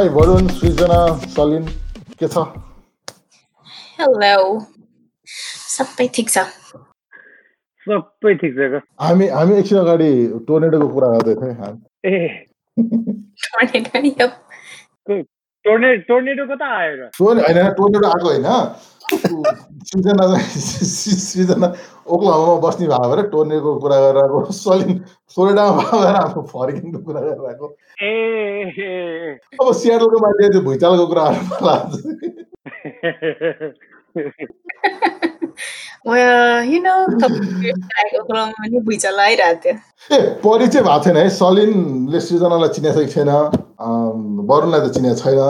High Varun सृजना saline के छ hello सबै ठिक छ। सबै ठिक छ हामी हामी एकछिन अगाडि टोर्नेडोको कुरा गर्दै थियौँ। ए। आयो र? होइन टोर्नेडो आएको होइन। सृजना सृजना ओक्लामा बस्ने भएको भएर टोर्नेडोको कुरा गरेर आएको सलिन फ्लोरिडामा भएर आफ्नो फर्किनुको कुरा गरेर आएको। ए अब सियाटलको मान्छे त्यो भुइँचालोको कुरा परिचय भएको छैन है सलिनले सृजनालाई चिनेको छैन वरुणलाई त चिनेको छैन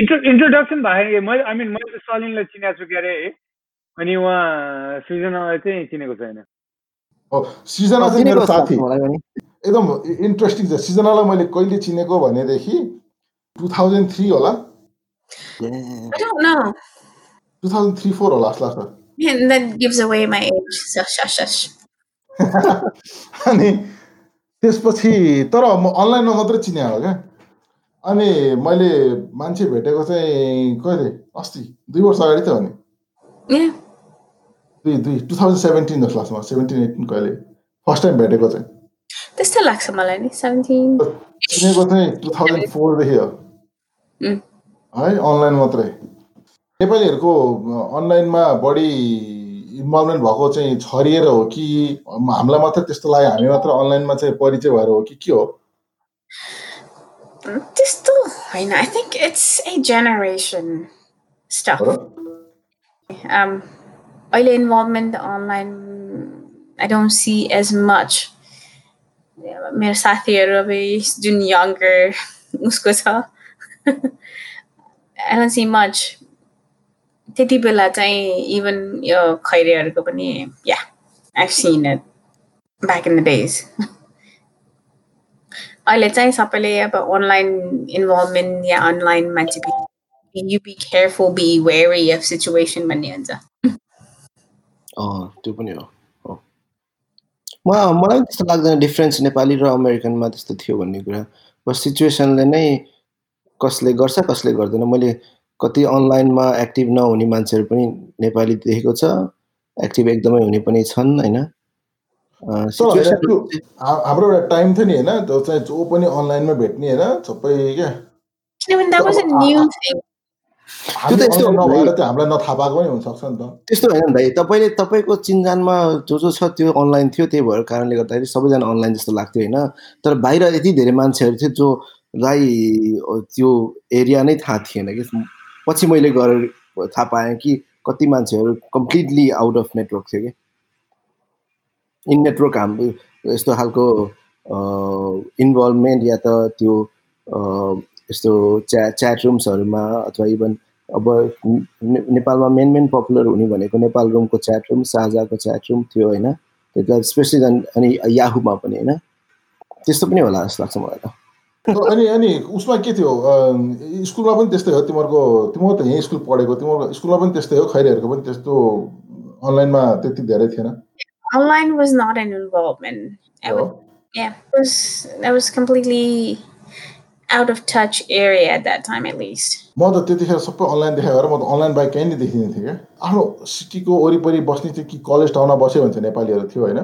इन्ट्रो इन्ट्रोडक्सन भयो मैले आई मिन मैले सलिनलाई चिनेको छु के अरे अनि उहाँ सृजनालाई चाहिँ चिनेको छैन सृजना चाहिँ मेरो साथी एकदम इन्ट्रेस्टिङ छ सृजनालाई मैले कहिले चिनेको भनेदेखि टु थाउजन्ड थ्री होला टु थाउजन्ड थ्री फोर होला जस्तो लाग्छ That gives away my age. So shush shush. अनि त्यसपछि तर म अनलाइनमा मात्रै चिने हो क्या। अनि मैले मान्छे भेटेको चाहिँ कहिले अस्ति दुई वर्ष अगाडि त हो नि। दुई दुई टु थाउजन्ड सेभेन्टिन जस्तो लाग्छ सेभेन्टिन एटिन कहिले? फर्स्ट टाइम भेटेको चाहिँ। त्यस्तो लाग्छ मलाई नि। सेभेन्टिन चिनेको चाहिँ टु थाउजन्ड फोरदेखि हो। है अनलाइन मात्रै। नेपालीहरूको अनलाइनमा बढी इन्भल्भमेन्ट भएको चाहिँ छरिएर हो कि हामीलाई मात्रै त्यस्तो लाग्यो हामी मात्र अनलाइनमा चाहिँ परिचय भएर हो कि के हो? त्यस्तो होइन। I think it's a generation stuff अहिले involvement online I don't see as much मेरो साथीहरू अब जुन यङ्गर उसको छ। आई डोन्ट सी मच त्यति बेला चाहिँ इभन यो खैरेहरूको पनि या I seen it back in the days अहिले चाहिँ सबैले अब अनलाइन इन्भल्भमेन्ट या अनलाइनमा चाहिँ you be careful be wary of situation भन्ने हुन्छ। त्यो पनि हो। म मलाई त्यस्तो लाग्दैन डिफ्रेन्स नेपाली र अमेरिकनमा त्यस्तो थियो भन्ने कुरा। बस सिचुएसनले नै कसले गर्छ कसले गर्दैन। मैले कति अनलाइनमा एक्टिभ नहुने मान्छेहरू पनि नेपाली देखेको छ। एक्टिभ एकदमै हुने पनि छन् होइन? हाम्रो एउटा टाइम थियो नि होइन? त्यो चाहिँ जो पनि अनलाइनमा भेट्ने होइन? सबै क्या। त्यस्तो होइन भाइ तपाईँले तपाईँको चिन्जानमा जो जो छ त्यो अनलाइन थियो त्यही भएर कारणले गर्दाखेरि सबैजना अनलाइन जस्तो लाग्थ्यो होइन? तर बाहिर यति धेरै मान्छेहरू थियो जोलाई त्यो एरिया नै थाहा थिएन कि पछि मैले गएर थाहा पाएँ कि कति मान्छेहरू कम्प्लिटली आउट अफ नेटवर्क थियो कि। इन नेटवर्क हाम्रो यस्तो खालको इन्भल्भमेन्ट या त त्यो यस्तो च्या च्याट रुम्सहरूमा अथवा इभन अब नेपालमा मेन मेन पपुलर हुने भनेको नेपाल रुमको च्याट रुम साझाको च्याट रुम थियो होइन। त्यसलाई स्पेसली अनि याहुमा पनि होइन। त्यस्तो पनि होला जस्तो लाग्छ मलाई त। अनि अनि उसमा के थियो? स्कुलमा पनि त्यस्तै हो। तिमीहरूको तिमीहरू त यहीँ स्कुल पढेको तिमीहरूको स्कुलमा पनि त्यस्तै हो? खैरेहरूको पनि त्यस्तो अनलाइनमा त्यति धेरै थिएन? Yeah, it was that was completely out of touch area at that time at least. म त त्यतिखेर सबै अनलाइन देखायो भएर म त अनलाइन बाइक कहीँ नै देखिँदैन थिएँ क्या। आफ्नो सिटीको वरिपरि बस्ने चाहिँ कि कलेज टाउनमा बस्यो भने चाहिँ नेपालीहरू थियो होइन?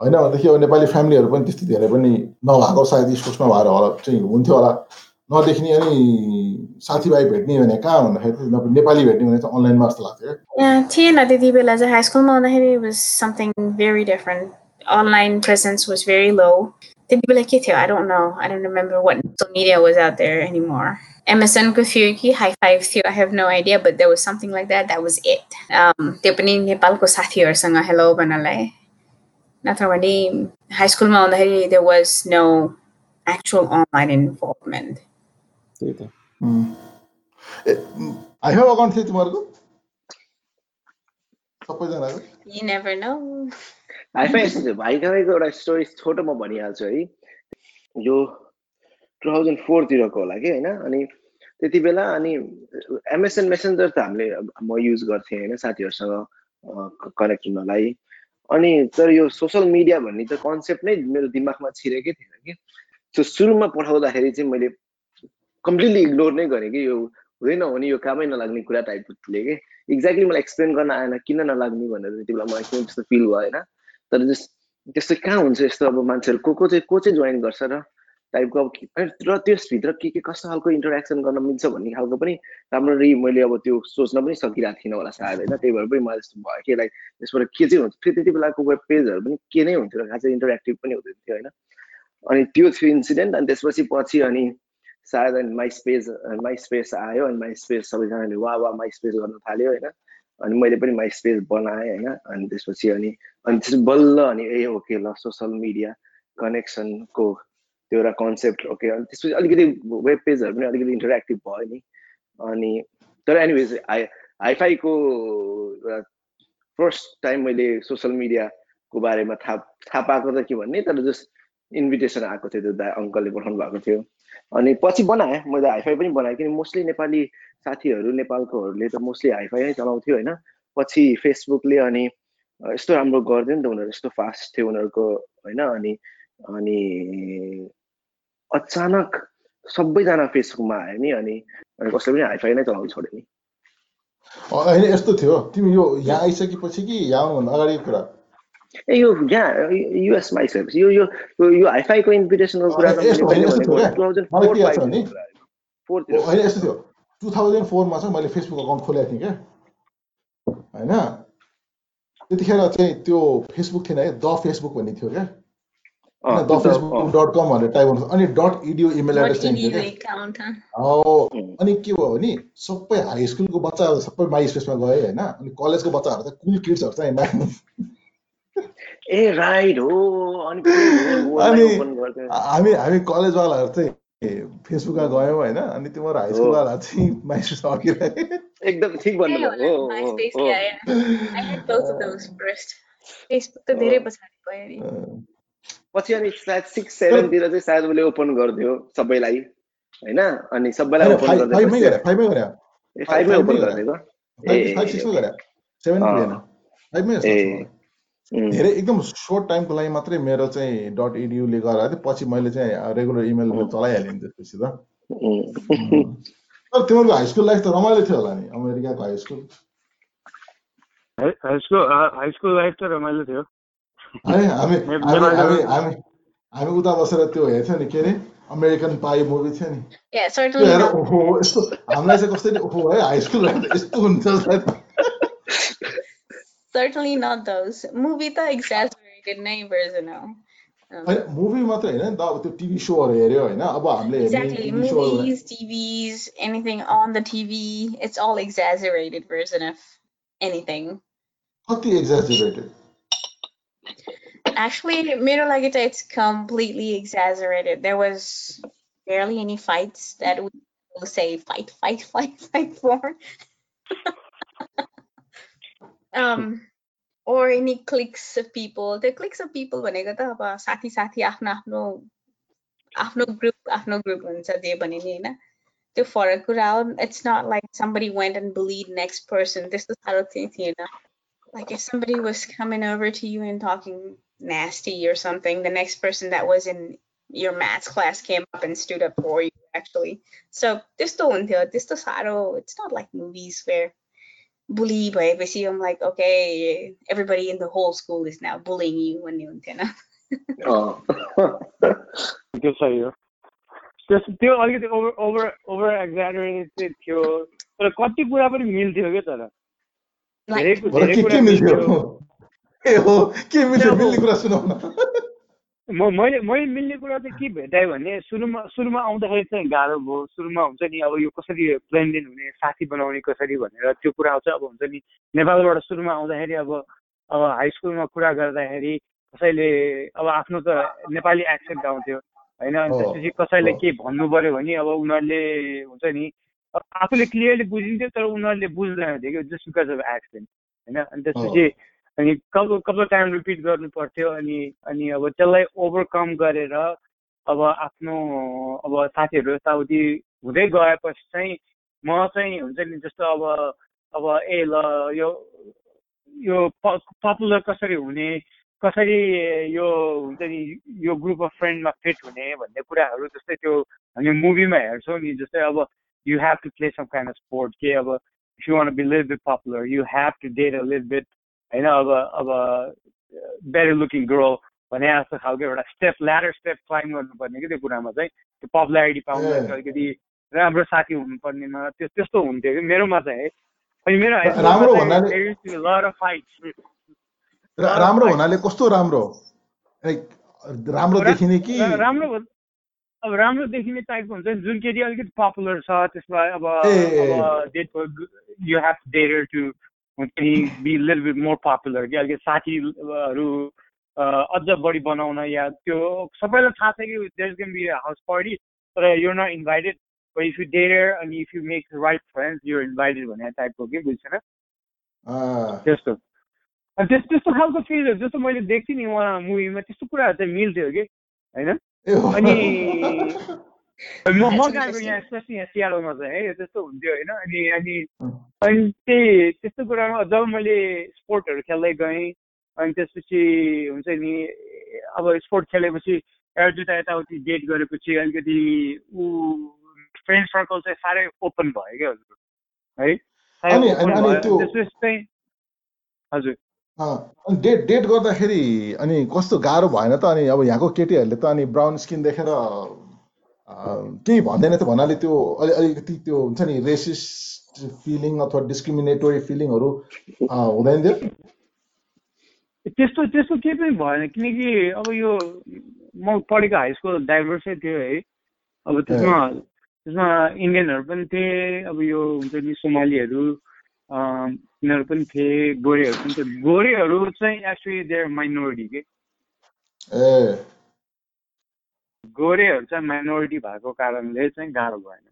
होइन भनेदेखि अब नेपाली फ्यामिलीहरू पनि त्यति धेरै पनि नभएको सायद स्कुल्समा भएर होला चाहिँ हुन्थ्यो होला। नदेख्ने अनि साथीभाइ भेट्ने भने कहाँ भन्दाखेरि नेपाली भेट्ने भने चाहिँ अनलाइनमा जस्तो लाग्थ्यो थिएन त्यति बेला चाहिँ हाई स्कुलमा हुँदाखेरि was something very different online presence was very low त्यति बेला के थियो? I don't know I don't remember what social media was out there anymore एमएसएनको थियो कि? हाई फाइभ थियो I have no idea but there was something like that that was it त्यो पनि नेपालको साथीहरूसँग हेलो भन्नलाई। नत्र भने हाई स्कुलमा हुँदाखेरि there was no actual online involvement. त्यही त। अकाउन्ट थियो तिमीहरूको? सबैजनाको? भाइ तपाईँको एउटा स्टोरी छोटो म भनिहाल्छु है। यो टु थाउजन्ड फोरतिरको होला कि होइन? अनि त्यति बेला अनि एमएसएन मेसेन्जर त हामीले म युज गर्थेँ होइन साथीहरूसँग कनेक्ट हुनलाई। अनि तर यो सोसियल मिडिया भन्ने त कन्सेप्ट नै मेरो दिमागमा छिरेकै थिएन कि। सो सुरुमा पठाउँदाखेरि चाहिँ मैले कम्प्लिटली इग्नोर नै गरेँ कि यो हुँदैन भने यो कामै नलाग्ने कुरा टाइपको थिएँ कि। एक्ज्याक्टली मलाई एक्सप्लेन गर्न आएन किन नलाग्ने भनेर त्यति बेला मलाई किन त्यस्तो फिल होइन तर जस त्यस्तो कहाँ हुन्छ यस्तो अब मान्छेहरू को को चाहिँ को चाहिँ जोइन गर्छ र टाइपको अब र त्यसभित्र के के कस्तो खालको इन्टरेक्सन गर्न मिल्छ भन्ने खालको पनि राम्ररी मैले अब त्यो सोच्न पनि सकिरहेको थिइनँ होला सायद होइन? त्यही भएर पनि मलाई जस्तो भयो कि लाइक त्यसबाट के चाहिँ हुन्छ फेरि त्यति बेलाको वेब पेजहरू पनि के नै हुन्थ्यो र खासै इन्टरेक्टिभ पनि हुँदैन थियो होइन? अनि त्यो थियो इन्सिडेन्ट अनि त्यसपछि पछि अनि सायद अनि माई स्पेस माई स्पेस आयो अनि माई स्पेस सबैजनाले वा वा माई स्पेस गर्न थाल्यो होइन? अनि मैले पनि माई स्पेस बनाएँ होइन? अनि त्यसपछि अनि अनि त्यसपछि बल्ल अनि ए ओके ल सोसल मिडिया कनेक्सनको त्यो एउटा कन्सेप्ट ओके अनि त्यसपछि अलिकति वेब पेजहरू पनि अलिकति इन्टरेक्टिभ भयो नि अनि तर एनिवेज हाई हाइफाईको फर्स्ट टाइम मैले सोसियल मिडियाको बारेमा थाहा थाहा पाएको त के भन्ने तर जस्ट इन्भिटेसन आएको थियो त्यो दा अङ्कलले पठाउनु भएको थियो। अनि पछि बनाएँ मैले हाइफाई पनि बनाएँ किन मोस्टली नेपाली साथीहरू नेपालकोहरूले त मोस्टली हाइफाई नै चलाउँथ्यो होइन? पछि फेसबुकले अनि यस्तो राम्रो गरिदियो नि त उनीहरू यस्तो फास्ट थियो उनीहरूको होइन? अनि अनि अचानक सबैजना फेसबुकमा आयो नि अनि कसैले पनि हाइफाई नै चलाउनु छोड्यो नि होइन यस्तो थियो। तिमी यो यहाँ आइसकेपछि कि यहाँ आउनुभन्दा अगाडिको कुरा? ए यो यहाँ युएसमा आइसकेपछि। यो यो यो हाइफाईको इन्भिटेसनको कुरा होइन यस्तो थियो। टु थाउजन्ड फोरमा चाहिँ मैले फेसबुक अकाउन्ट खोलेको थिएँ क्या। होइन? त्यतिखेर चाहिँ त्यो फेसबुक थिएन है द फेसबुक भन्ने थियो क्या। द फेसबुक डट कम भनेर टाइप गर्नु अनि डट इडियो इमेल एड्रेस अनि के भयो भने सबै हाई स्कुलको बच्चाहरू सबै माइ स्पेसमा गए होइन। अनि कलेजको बच्चाहरू चाहिँ कुल किड्सहरू चाहिँ ए राइट हो। अनि हामी हामी कलेजवालाहरू चाहिँ फेसबुकमा गयौँ होइन। अनि तिम्रो हाई स्कुलवाला चाहिँ माइस अघिरहे एकदम ठिक भन्नुभयो। फेसबुक त धेरै पछाडि गयो नि। पछि अनि सायद सिक्स सेभेनतिर चाहिँ सायद उसले ओपन गरिदियो सबैलाई होइन? अनि सबैलाई ओपन गरिदियो गरिदिएको धेरै एकदम सर्ट टाइमको लागि मात्रै मेरो चाहिँ डट इडियुले गराएको थियो पछि मैले चाहिँ रेगुलर इमेल चलाइहालेँ त्यसपछि त। तर तिमीहरूको हाई स्कुल लाइफ त रमाइलो थियो होला नि अमेरिकाको high school high school high school life त रमाइलो थियो। है हामी हामी हामी हामी उता बसेर त्यो हेर्थ्यौँ नि के अरे अमेरिकन पाई मुभी थियो नि त्यो हेर ओहो यस्तो हामीलाई चाहिँ कसरी ओहो है हाई स्कुल यस्तो हुन्छ Certainly not those. Movie त exaggerated नै version हो. मुभी मात्रै होइन नि त अब त्यो टिभी सोहरू हेऱ्यो होइन अब हामीले Exactly. Movies, TVs, anything on the TV, it's all exaggerated version of anything. कति exaggerated Actually, Miro Lagita, it's completely exaggerated. There was barely any fights that we will say fight, fight, fight, fight for. um, or any cliques of people. The cliques of people भनेको त अब साथी साथी आफ्नो आफ्नो आफ्नो group आफ्नो group हुन्छ जे भने नि होइन त्यो फरक कुरा हो it's not like somebody went and bullied next person त्यस्तो साह्रो चाहिँ थिएन like if somebody was coming over to you and talking nasty or something, the next person that was in your maths class came up and stood up for you actually. So this until this saro, it's not like movies where bully see I'm like, okay, everybody in the whole school is now bullying you when you antenna. oh. सही हो त्यो अलिकति over over over एक्जारेटेड चाहिँ थियो तर कति कुरा पनि मिल्थ्यो क्या तर धेरै धेरै कुरा मिल्थ्यो म मैले मैले मिल्ने कुरा चाहिँ के भेटाएँ भने सुरुमा सुरुमा आउँदाखेरि चाहिँ गाह्रो भयो। सुरुमा हुन्छ नि अब यो कसरी प्लेनडेन हुने साथी बनाउने कसरी भनेर त्यो कुरा आउँछ। अब हुन्छ नि नेपालबाट सुरुमा आउँदाखेरि अब अब हाई स्कुलमा कुरा गर्दाखेरि कसैले अब आफ्नो त नेपाली एक्सेन्ट आउँथ्यो होइन? अनि त्यसपछि कसैले के भन्नु पऱ्यो भने अब उनीहरूले हुन्छ नि आफूले क्लियरली बुझिन्थ्यो तर उनीहरूले बुझ्दैन थियो कि जस्ट बिकज अफ एक्सेन्ट होइन? अनि त्यसपछि अनि कपाल कपाल टाइम रिपिट गर्नु पर्थ्यो अनि अनि अब त्यसलाई ओभरकम गरेर अब आफ्नो अब साथीहरू यताउति हुँदै गएपछि चाहिँ म चाहिँ हुन्छ नि जस्तो अब अब ए ल यो यो पपुलर कसरी हुने कसरी यो हुन्छ नि यो ग्रुप अफ फ्रेन्डमा फिट हुने भन्ने कुराहरू जस्तै त्यो हामी मुभीमा हेर्छौँ नि जस्तै अब you have to play some kind of sport के अब if you want be leave beet popular you have to date a leave beet होइन अब अब भेरी लुकिङ ग्रो भने जस्तो खालको एउटा स्टेप ल्याडर स्टेप क्लाइम गर्नुपर्ने कि त्यो कुरामा चाहिँ त्यो पपुलारिटी पाउनु अलिकति राम्रो साथी हुनुपर्नेमा त्यो त्यस्तो हुन्थ्यो कि मेरोमा चाहिँ अनि मेरो राम्रो हुनाले कस्तो राम्रो? राम्रो देखिने कि? राम्रो अब राम्रो देखिने टाइपको हुन्छ जुन केटी अलिकति पपुलर छ त्यसमा अब you have dare to be लिल बिट मोर पपुलर कि अलिकति साथीहरू अझ बढी बनाउन या त्यो सबैलाई थाहा छ कि there can be house party तर you not invited if you dare अनि if you make right friends you invited भन्ने टाइपको कि बुझ्छ त्यस्तो। अनि त्यस्तो त्यस्तो खालको फिलहरू जस्तो मैले देख्थेँ नि उहाँ मुभीमा त्यस्तो कुराहरू चाहिँ मिल्थ्यो कि होइन? अनि म यहाँ स्पेसली यहाँ सियालोमा चाहिँ है त्यस्तो हुन्थ्यो होइन अनि अनि अनि त्यही त्यस्तो कुरामा जब मैले स्पोर्टहरू खेल्दै गएँ अनि त्यसपछि हुन्छ नि अब स्पोर्ट खेलेपछि एउटा दुइटा यताउति डेट गरेपछि अलिकति ऊ फ्रेन्ड सर्कल चाहिँ साह्रै ओपन भयो क्या हजुर है हजुर अनि डेट डेट गर्दाखेरि अनि कस्तो गाह्रो भएन त अनि अब यहाँको केटीहरूले त अनि ब्राउन स्किन देखेर केही भन्दैन थियो भन्नाले त्यो अलि अलिकति त्यो हुन्छ नि रेसिस्ट फिलिङ अथवा डिस्क्रिमिनेटोरी फिलिङहरू हुँदैन थियो त्यस्तो त्यस्तो केही पनि भएन किनकि अब यो म पढेको हाई स्कुल डाइभर्सै थियो है। अब त्यसमा त्यसमा इन्डियनहरू पनि थिए अब यो हुन्छ नि सोमालीहरू तिनीहरू पनि थिए गोरेहरू पनि थिए। गोरेहरू चाहिँ एक्चुली देयर माइनोरिटी के गोरेहरू चाहिँ माइनोरिटी भएको कारणले चाहिँ गाह्रो भएन।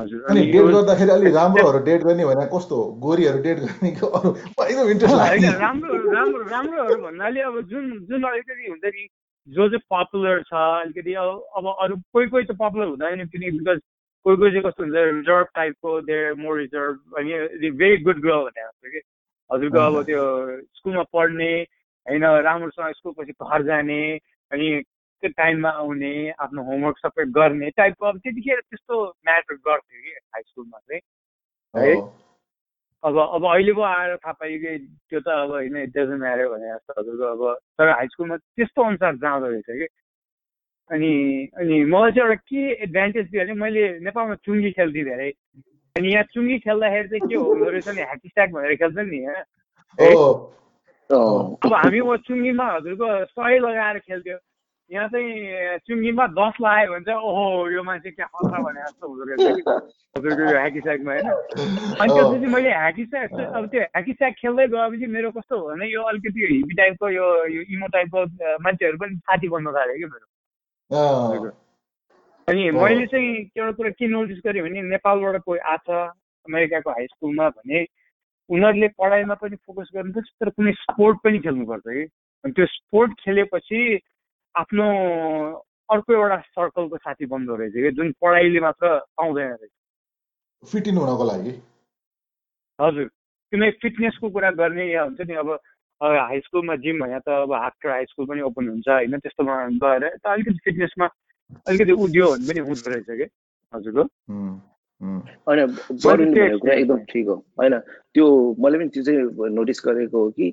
अनि डेट गर्दाखेरि अलिक राम्रोहरू डेट गर्ने भने कस्तो गोरीहरू डेट गर्ने कि अरू एकदम इन्ट्रेस्ट राम्रो राम्रो राम्रोहरू भन्नाले अब जुन जुन अलिकति हुन्छ नि जो चाहिँ पपुलर छ अलिकति अब अरू कोही कोही त पपुलर हुँदैन किनकि बिकज कोही कोही चाहिँ कस्तो हुन्छ रिजर्भ टाइपको देयर मोर रिजर्भ अनि भेरी गुड गर्ल भने जस्तो कि। हजुरको अब त्यो स्कुलमा पढ्ने होइन राम्रोसँग स्कुल पछि घर जाने अनि टाइममा आउने आफ्नो होमवर्क सबै गर्ने टाइपको अब त्यतिखेर त्यस्तो म्याटर गर्थ्यो कि हाई स्कुलमा चाहिँ है? अब अब अहिले पो आएर थाहा पायो कि त्यो त अब होइन डजन्ट म्याटर भने जस्तो हजुरको अब तर हाई स्कुलमा त्यस्तो अनुसार जाँदो रहेछ कि। अनि अनि मलाई चाहिँ एउटा के एडभान्टेज दियो भने मैले नेपालमा चुङ्गी खेल्थेँ धेरै। अनि यहाँ चुङ्गी खेल्दाखेरि चाहिँ के हुँदो रहेछ नि ह्याकी स्ट्याक भनेर खेल्छ नि अब हामी म चुङ्गीमा हजुरको सय लगाएर खेल्थ्यो। यहाँ चाहिँ चुङ्गीमा दस लगायो भने चाहिँ ओहो यो मान्छे क्या खतरा भने जस्तो हुँदो रहेछ हजुरको यो ह्याकी स्ट्याकमा होइन? अनि त्यसपछि मैले ह्याकी स्ट्याक अब त्यो ह्याकी स्ट्याक खेल्दै गएपछि मेरो कस्तो हो भने यो अलिकति हिपी टाइपको यो इमो टाइपको मान्छेहरू पनि साथी बन्नु थाल्यो कि मेरो। अनि मैले चाहिँ एउटा कुरा के नोटिस गरेँ भने नेपालबाट कोही आछ अमेरिकाको हाई स्कुलमा भने उनीहरूले पढाइमा पनि फोकस गर्नुपर्छ तर कुनै स्पोर्ट पनि खेल्नुपर्छ कि? अनि त्यो स्पोर्ट खेलेपछि आफ्नो अर्को एउटा सर्कलको साथी बन्दो रहेछ कि जुन पढाइले मात्र पाउँदैन रहेछ। फिट इन हुनको लागि? हजुर। किनकि फिटनेसको कुरा गर्ने या हुन्छ नि अब हाई स्कुलमा जिम भने त अब आफ्टर हाई स्कुल पनि ओपन हुन्छ होइन त्यस्तोमा गएर यता अलिकति फिटनेसमा अलिकति उद्यो भने पनि हुँदो रहेछ कि हजुरको। होइन एकदम ठिक हो। होइन त्यो मैले पनि त्यो चाहिँ नोटिस गरेको हो कि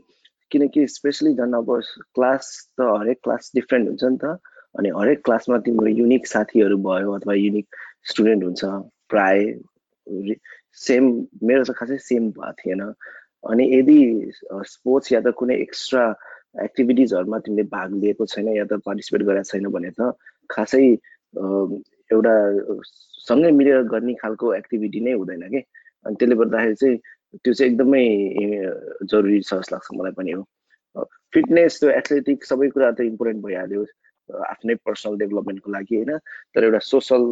किनकि स्पेसली झन् अब क्लास त हरेक क्लास डिफ्रेन्ट हुन्छ नि त। अनि हरेक क्लासमा तिम्रो युनिक साथीहरू भयो अथवा युनिक स्टुडेन्ट हुन्छ प्राय सेम मेरो त खासै सेम भएको थिएन। अनि यदि स्पोर्ट्स या त कुनै एक्स्ट्रा एक्टिभिटिजहरूमा तिमीले भाग लिएको छैन या त पार्टिसिपेट गरेको छैन भने त खासै एउटा सँगै मिलेर गर्ने खालको एक्टिभिटी नै हुँदैन कि। अनि त्यसले गर्दाखेरि चाहिँ त्यो चाहिँ एकदमै जरुरी छ जस्तो लाग्छ मलाई पनि हो। फिटनेस त्यो एथलेटिक सबै कुरा त इम्पोर्टेन्ट भइहाल्यो आफ्नै पर्सनल डेभलपमेन्टको लागि होइन। तर एउटा सोसल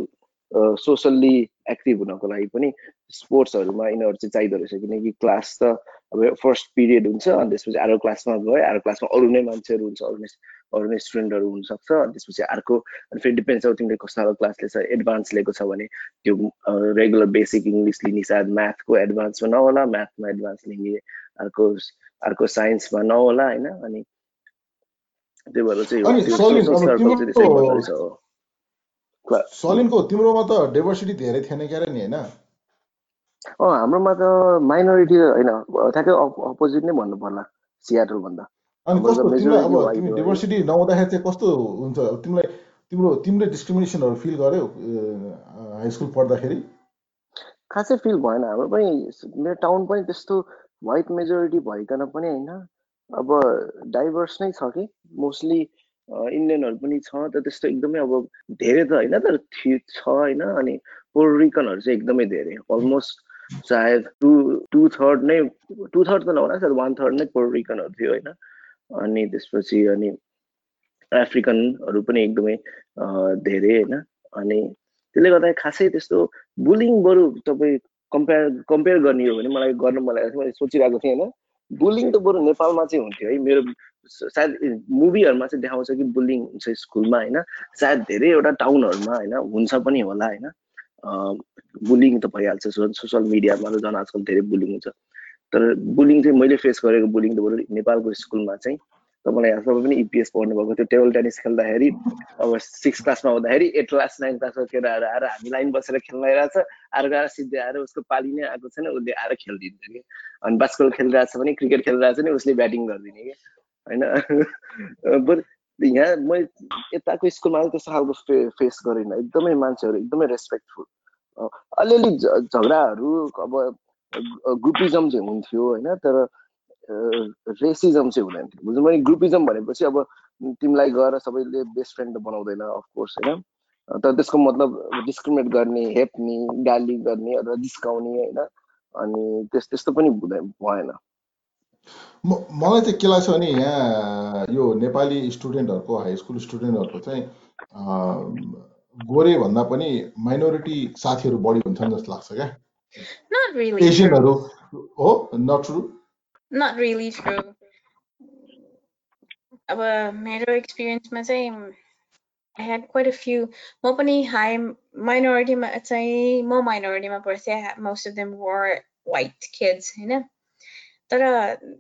सोसल्ली एक्टिभ हुनको लागि पनि स्पोर्ट्सहरूमा यिनीहरू चाहिँ चाहिँदो रहेछ किनकि क्लास त अब फर्स्ट पिरियड हुन्छ अनि त्यसपछि अर्को क्लासमा गयो अर्को क्लासमा अरू नै मान्छेहरू हुन्छ अरू नै अरू नै स्टुडेन्टहरू हुनसक्छ अनि त्यसपछि अर्को अनि फेरि डिपेन्ड्स अब तिमीले कस्तो खालको क्लास लिएछ एडभान्स लिएको छ भने त्यो रेगुलर बेसिक इङ्ग्लिस लिने सायद म्याथको एडभान्समा नहोला म्याथमा एडभान्स लिने अर्को अर्को साइन्समा नहोला होइन? अनि त्यही भएर चाहिँ सलिनको तिम्रोमा त डाइभर्सिटी धेरै थिएन क्यारे नि होइन? अँ हाम्रोमा त माइनोरिटी होइन ठ्याक्कै अपोजिट नै भन्नु पर्ला सियाटल भन्दा। अनि कस्तो तिमीलाई अब तिमी डाइभर्सिटी नहुँदाखेरि चाहिँ कस्तो हुन्छ? अब तिमीलाई तिम्रो तिमीले डिस्क्रिमिनेसनहरू फिल गर्यौ हाई स्कुल पढ्दाखेरि? खासै फिल भएन हाम्रो पनि मेरो टाउन पनि त्यस्तो वाइट मेजोरिटी भइकन पनि होइन। अब डाइभर्स नै छ कि मोस्टली इन्डियनहरू पनि छ त त्यस्तो एकदमै अब धेरै त होइन तर थि- छ होइन अनि पोरिकनहरू चाहिँ एकदमै धेरै अलमोस्ट सायद टु टु थर्ड नै टु थर्ड त नहोला सर वान थर्ड नै पोरिकनहरू थियो होइन अनि त्यसपछि अनि अफ्रिकनहरू पनि एकदमै धेरै होइन अनि त्यसले गर्दा खासै त्यस्तो बुलिङ बरु तपाईँ कम्पेयर कम्पेयर गर्ने हो भने मलाई गर्न मन लागेको थियो मैले सोचिरहेको थिएँ होइन। बुलिङ त बरु नेपालमा चाहिँ हुन्थ्यो है। मेरो सायद मुभीहरूमा चाहिँ देखाउँछ कि बुलिङ हुन्छ स्कुलमा होइन? सायद धेरैवटा टाउनहरूमा होइन? हुन्छ पनि होला होइन? बुलिङ त भइहाल्छ। सोसियल मिडियामा त झन् आजकल धेरै बुलिङ हुन्छ। तर बुलिङ चाहिँ मैले फेस गरेको बुलिङ त बरु नेपालको स्कुलमा चाहिँ तपाईँलाई यहाँ सबै पनि इपिएस पढ्नु भएको थियो। टेबल टेनिस खेल्दाखेरि अब सिक्स क्लासमा हुँदाखेरि एट क्लास नाइन क्लासको केटाहरू आएर हामी लाइन बसेर खेल्न आइरहेको छ। अर्को आएर सिधै आएर उसको पाली नै आएको छैन उसले आएर खेलिदिन्छ कि। अनि बास्केटबल खेलिरहेको छ भने क्रिकेट खेलिरहेको छ नि उसले ब्याटिङ गरिदिने कि। होइन? बरु यहाँ म यताको स्कुलमा त्यस्तो खालको फे फेस गरिनँ। एकदमै मान्छेहरू एकदमै रेस्पेक्टफुल अलिअलि झगडाहरू अब ग्रुपिजम चाहिँ हुन्थ्यो होइन? तर रेसिजम चाहिँ हुँदैन थियो। बुझ्नु भने ग्रुपिजम भनेपछि अब तिमीलाई गएर सबैले बेस्ट फ्रेन्ड त बनाउँदैन अफकोर्स होइन? तर त्यसको मतलब डिस्क्रिमिनेट गर्ने हेप्ने गाली गर्ने अथवा जिस्काउने होइन? अनि त्यस त्यस्तो पनि हुँदैन भएन। म मलाई चाहिँ के लाग्छ भने यहाँ यो नेपाली स्टुडेन्टहरूको हाई स्कुल स्टुडेन्टहरूको चाहिँ अँ, गोरे भन्दा पनि माइनोरिटी साथीहरू बढी हुन्छन् जस्तो लाग्छ क्या. एसियनहरू हो? Not true Not really true. अब मेरो एक्सपिरियन्समा चाहिँ I had quite a few म पनि हाई माइनोरिटीमा चाहिँ म माइनोरिटीमा पर्थेँ most of them were white kids होइन तर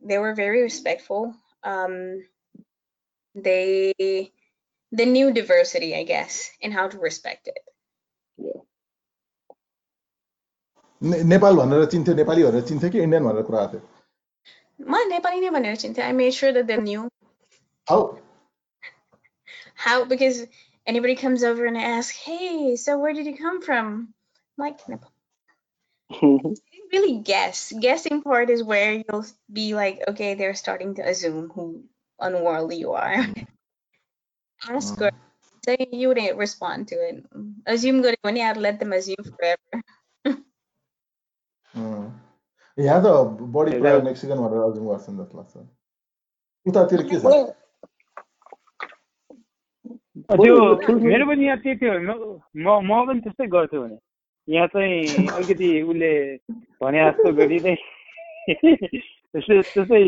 they were very respectful um, they they knew diversity I guess and how to respect it ने, नेपाल भनेर चिन्थ्यो नेपाली भनेर चिन्थ्यो कि इन्डियन भनेर कुरा गर्थ्यो म Mane never banircinte. I made sure that they knew. Oh. How? Because anybody comes over and asks, "Hey, so where did you come from?" I'm like Nepal. really guess. Guessing part is where you'll be like, okay, they're starting to assume who unworldly you are. Mm. Ask her. Say you wouldn't respond to it. Assume good when they let them assume forever. mm. यहाँ त बढी प्रायः Mexican भनेर अजुम गर्छन् जस्तो लाग्छ उतातिर के छ त्यो मेरो पनि यहाँ त्यही थियो म म पनि त्यस्तै गर्थ्यो भने यहाँ चाहिँ अलिकति उसले भने जस्तो गरी नै त्यस्तै त्यस्तै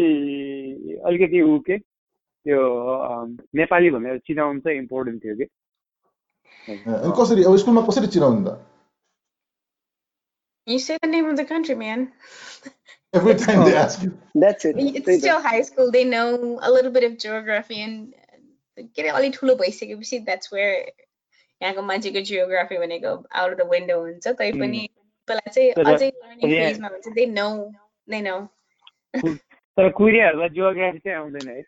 अलिकति ऊ के त्यो नेपाली भनेर चिनाउनु चाहिँ इम्पोर्टेन्ट थियो कि कसरी अब स्कुलमा कसरी चिनाउनु त You say the name of the country, man. Every time they ask you that's it It's त्यही त still high school. They know a little bit of geography and get it अलि ठुलो भइसकेपछि that's where यहाँको मान्छेको geography भनेको out of the window हुन्छ तै पनि बेला चाहिँ तर- अझै learning यहाँ- phase मा हुन्छ they know they know तर कुरियाहरूलाई जियोग्राफी चाहिँ आउँदैन है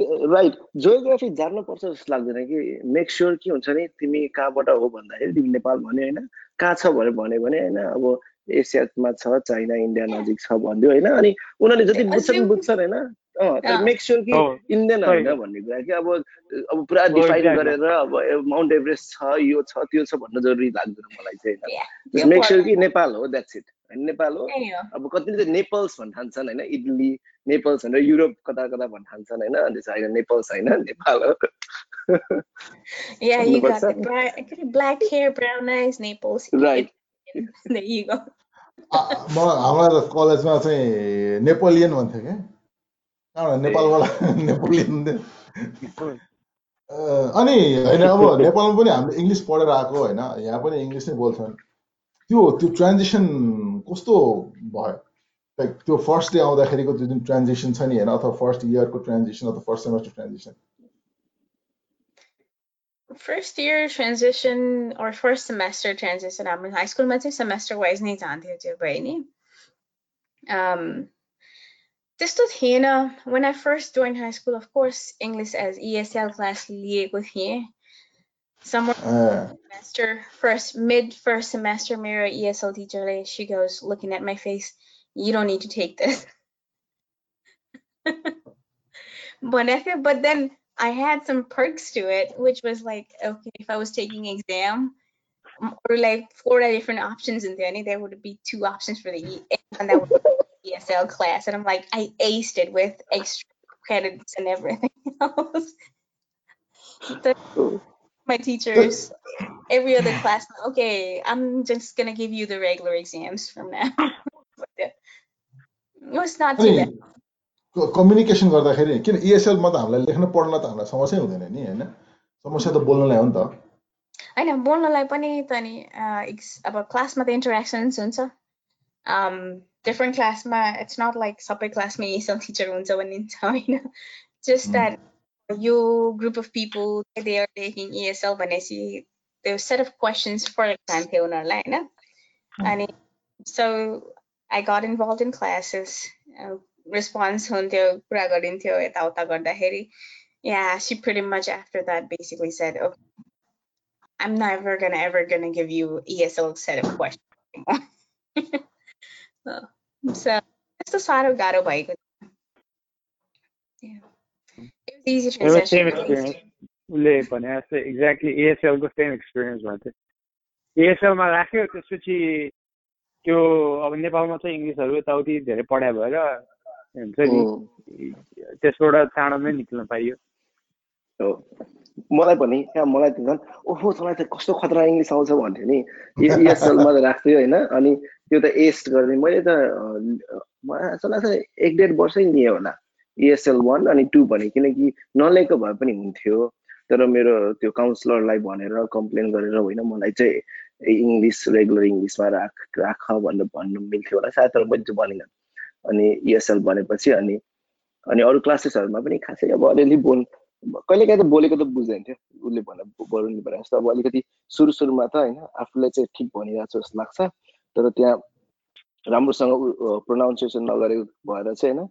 राइट जियोग्राफी जान्नुपर्छ जस्तो लाग्दैन कि मेक स्योर के हुन्छ नि तिमी कहाँबाट हो भन्दाखेरि तिमी नेपाल भन्यो होइन कहाँ छ भनेर भन्यो भने होइन अब एसियामा छ चाइना इन्डिया नजिक छ भनिदियो होइन अनि उनीहरूले जति बुझ्छन् बुझ्छन् होइन। मेक स्योर कि हो, इन्डियन। होइन भन्ने कुरा कि अब अब पुरा डिफाइन exactly. गरेर अब माउन्ट एभरेस्ट छ यो छ त्यो छ भन्न जरुरी लाग्दैन मलाई चाहिँ मेक स्योर कि नेपाल हो द्याट्स इट नेपाल हो। अब कतिले चाहिँ नेपल्स भन्न ठान्छन् होइन इटली नेपल्स भनेर युरोप कता कता भन्न ठान्छन् होइन अनि चाहिँ होइन नेपल्स होइन नेपाल हो। Yeah, you got the black, black hair, brown eyes, Naples. Right. There you go. म त कलेजमा चाहिँ नेपोलियन भन्थ्यो क्या। कहाँबाट नेपालबाट नेपोलियन अनि होइन अब नेपालमा पनि हामीले इङ्ग्लिस पढेर आएको होइन यहाँ पनि इङ्ग्लिस नै बोल्छन्। त्यो त्यो ट्रान्जिसन कस्तो भयो? लाइक त्यो फर्स्ट डे आउँदाखेरिको त्यो जुन ट्रान्जेक्सन छ नि होइन? अथवा फर्स्ट इयरको ट्रान्जेक्सन अथवा first semester transaction First year transition or first semester transition हाम्रो हाई स्कुलमा चाहिँ सेमेस्टर वाइज नै जान्थ्यो त्यो भयो नि um, त्यस्तो थिएन। When I first joined high school of course English as ESL class लिएको थिएँ। Somewhere semester uh, first mid first semester मेरो ESL teacher she goes looking at my face you don't need to take this. but but then I had some perks to it, which was like, okay, if I was taking exam or like four different options in there, there would be two options for the and that would be ESL class. And I'm like, I aced it with extra credits and everything else. the, my teachers, every other class, okay, I'm just gonna give you the regular exams from now. Communication गर्दाखेरि किन इएसएलमा त हामीलाई लेख्न पढ्न त हामीलाई समस्या हुँदैन नि होइन? समस्या त बोल्नलाई हो नि त। होइन बोल्नलाई पनि त नि अब क्लासमा त इन्टरेक्सन्स हुन्छ। डिफ्रेन्ट क्लासमा इट्स नट लाइक सबै क्लासमा इएसएल टिचर हुन्छ भन्ने छ होइन just that यो group of people they are taking ESL भनेपछि त्यो सेट अफ क्वेसन्स फरक जान्थ्यो उनीहरूलाई होइन अनि so I got involved in classes. Uh, response huntyo kura garintyo yatauta garदाखेरि yeah she pretty much after that basically said okay I'm never gonna ever gonna give you ESL set of questions anymore. so त्यस्तो साह्रो गाह्रो भएको easy transition. उसले भने जस्तै exactly एएसएलको same experience भएको थियो एएसएलमा राख्यो त्यसपछि त्यो अब नेपालमा चाहिँ इङ्ग्लिसहरू यताउति धेरै पढाइ भएर हुन्छ नि त्यसबाट चाँडोमै निक्ल्न पाइयो हो मलाई पनि क्या मलाई त झन् ओहो तँलाई त कस्तो खतरा इङ्ग्लिस आउँछ भन्थ्यो नि इएसएलमा त राख्थ्यो होइन अनि त्यो त एस्ट गर्ने मैले त मलाई लाग्छ एक डेढ वर्षै लिएँ होला इएसएल वान अनि टू भने किनकि नलिएको भए पनि हुन्थ्यो। तर मेरो त्यो काउन्सिलरलाई भनेर कम्प्लेन गरेर होइन मलाई चाहिँ इङ्ग्लिस रेगुलर इङ्ग्लिसमा राख राख भनेर भन्नु मिल्थ्यो होला सायद तर मैले चाहिँ भनेन। अनि इएसएल भनेपछि अनि अनि अरू क्लासेसहरूमा पनि खासै अब अलिअलि बोल कहिलेकाहीँ त बोलेको त बुझ्दैन थियो उसले भन बोल्नु भने जस्तो। अब अलिकति सुरु सुरुमा त होइन आफूलाई चाहिँ ठिक भनिरहेको छ जस्तो लाग्छ। तर त्यहाँ राम्रोसँग प्रोनाउन्सिएसन नगरेको भएर चाहिँ होइन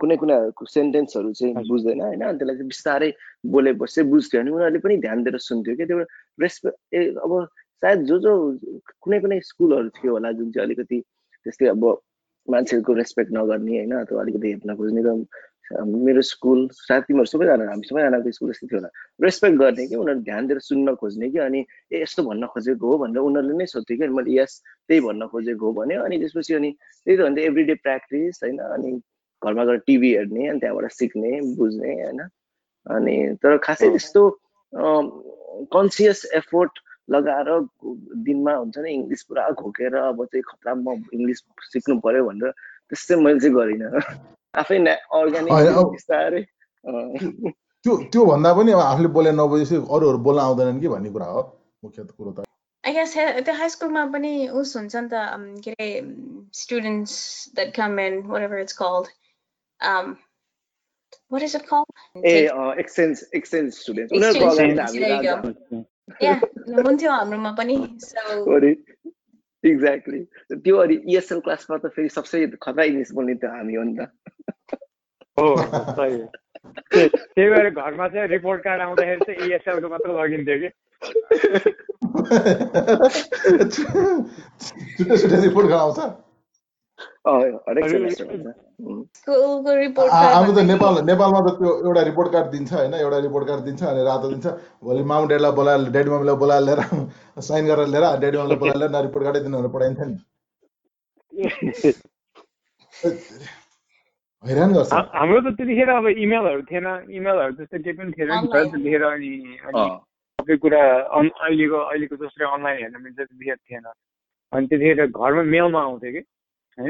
कुनै कुनै सेन्टेन्सहरू चाहिँ बुझ्दैन होइन? अनि त्यसलाई चाहिँ बिस्तारै बोलेपछि बुझ्थ्यो अनि उनीहरूले पनि ध्यान दिएर सुन्थ्यो क्या त्यो रेस्पेक्ट ए अब सायद जो जो कुनै कुनै स्कुलहरू थियो होला जुन चाहिँ अलिकति त्यस्तै अब मान्छेको रेस्पेक्ट नगर्ने होइन? अथवा अलिकति हेप्न खोज्ने र मेरो स्कुल सायद तिमीहरू सबैजना हामी सबैजनाको स्कुल यस्तै थियो होला। रेस्पेक्ट गर्ने कि? उनीहरू ध्यान दिएर सुन्न खोज्ने कि? अनि ए यस्तो भन्न खोजेको हो भनेर उनीहरूले नै सोध्थ्यो कि? मैले यस त्यही भन्न खोजेको हो भन्यो। अनि त्यसपछि अनि त्यही त भन्दा एभ्री डे प्र्याक्टिस होइन? अनि घरमा गएर टिभी हेर्ने अनि त्यहाँबाट सिक्ने बुझ्ने होइन? अनि तर खासै त्यस्तो कन्सियस एफोर्ट लगाएर दिनमा हुन्छ नि इङ्ग्लिस पुरा घोकेर अब चाहिँ खतरा म इङ्ग्लिस सिक्नु पर्यो भनेर त्यस्तै मैले चाहिँ गरिनँ। आफै अर्ग्यानिक बिस्तारै त्यो त्यो भन्दा पनि अब आफूले बोले नबुझेपछि अरूहरू बोल्न आउँदैनन् कि भन्ने कुरा हो मुख्य कुरो त। त्यो हाई स्कुलमा पनि उस हुन्छ नि त के अरे students that come in whatever it's called what is it called? A exchange exchange student उनीहरूको अगाडि हुन्थ्यो हाम्रोमा पनि एक्ज्याक्टली त्यो अनि इएसएल क्लासमा त फेरि सबसे खतरा इङ्ग्लिस बोल्ने त हामी हो नि त हो त्यही भएर घरमा चाहिँ रिपोर्ट कार्ड आउँदाखेरि चाहिँ इएसएलको मात्र लगिन्थ्यो कि छुट्टै छुट्टै रिपोर्ट कार्ड आउँछ हाम्रो त नेपाल नेपालमा त त्यो एउटा रिपोर्ट कार्ड दिन्छ होइन एउटा रिपोर्ट कार्ड दिन्छ अनि रातो दिन्छ। भोलि माउ डेडलाई बोलाएर डेडी मम्मीलाई बोलाएर लिएर साइन गरेर लिएर डेडी मम्मीलाई बोलाएर लिएर रिपोर्ट कार्डै दिनु पठाइन्छ नि। हैरान गर्छ। हाम्रो त त्यतिखेर अब इमेलहरू थिएन इमेलहरू जस्तो केही पनि थिएन नि त्यतिखेर अनि सबै कुरा अहिलेको अहिलेको जसरी अनलाइन हेर्न मिल्छ त्यतिखेर थिएन। अनि त्यतिखेर घरमा मेलमा आउँथ्यो कि है।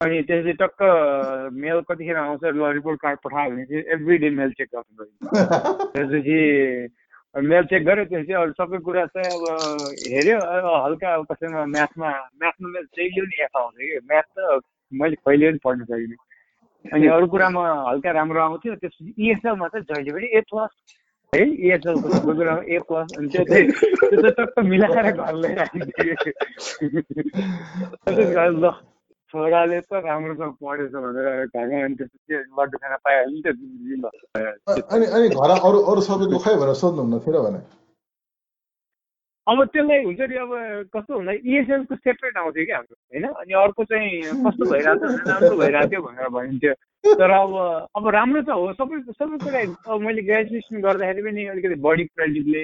अनि त्यसपछि टक्क मेल कतिखेर आउँछ ल रिपोर्ट कार्ड पठायो भने चाहिँ एभ्री डे मेल चेक गर्नु त्यसपछि मेल चेक गऱ्यो त्यसपछि अरू सबै कुरा चाहिँ अब हेऱ्यो हल्का कसैमा म्याथमा म्याथमा मेरो जहिले पनि एफ आउँछ कि म्याथ त मैले कहिले पनि पढ्नु सकिनँ अनि अरू कुरामा हल्का राम्रो आउँथ्यो त्यसपछि इएसएलमा चाहिँ जहिले पनि ए प्लस है सबै कुरामा ए प्लस अनि त्यो त्यो मिलाएर घर छोराले त राम्रोसँग पढेछ भनेर घरमा अनि लड्डु खाना पाइहाल्यो नि त अनि अनि घर अरू अरू सबैको खै भनेर सोध्नुहुन्न थियो भने अब त्यसलाई हुन्छ नि अब कस्तो भन्दा इएसएलको सेपरेट आउँथ्यो कि हाम्रो होइन? अनि अर्को चाहिँ कस्तो भइरहेको थियो राम्रो भइरहेको थियो भनेर भनिन्थ्यो। तर अब अब राम्रो त हो सबै सबै कुरा अब मैले ग्रेजुएसन गर्दाखेरि पनि अलिकति बढी क्रेडिटले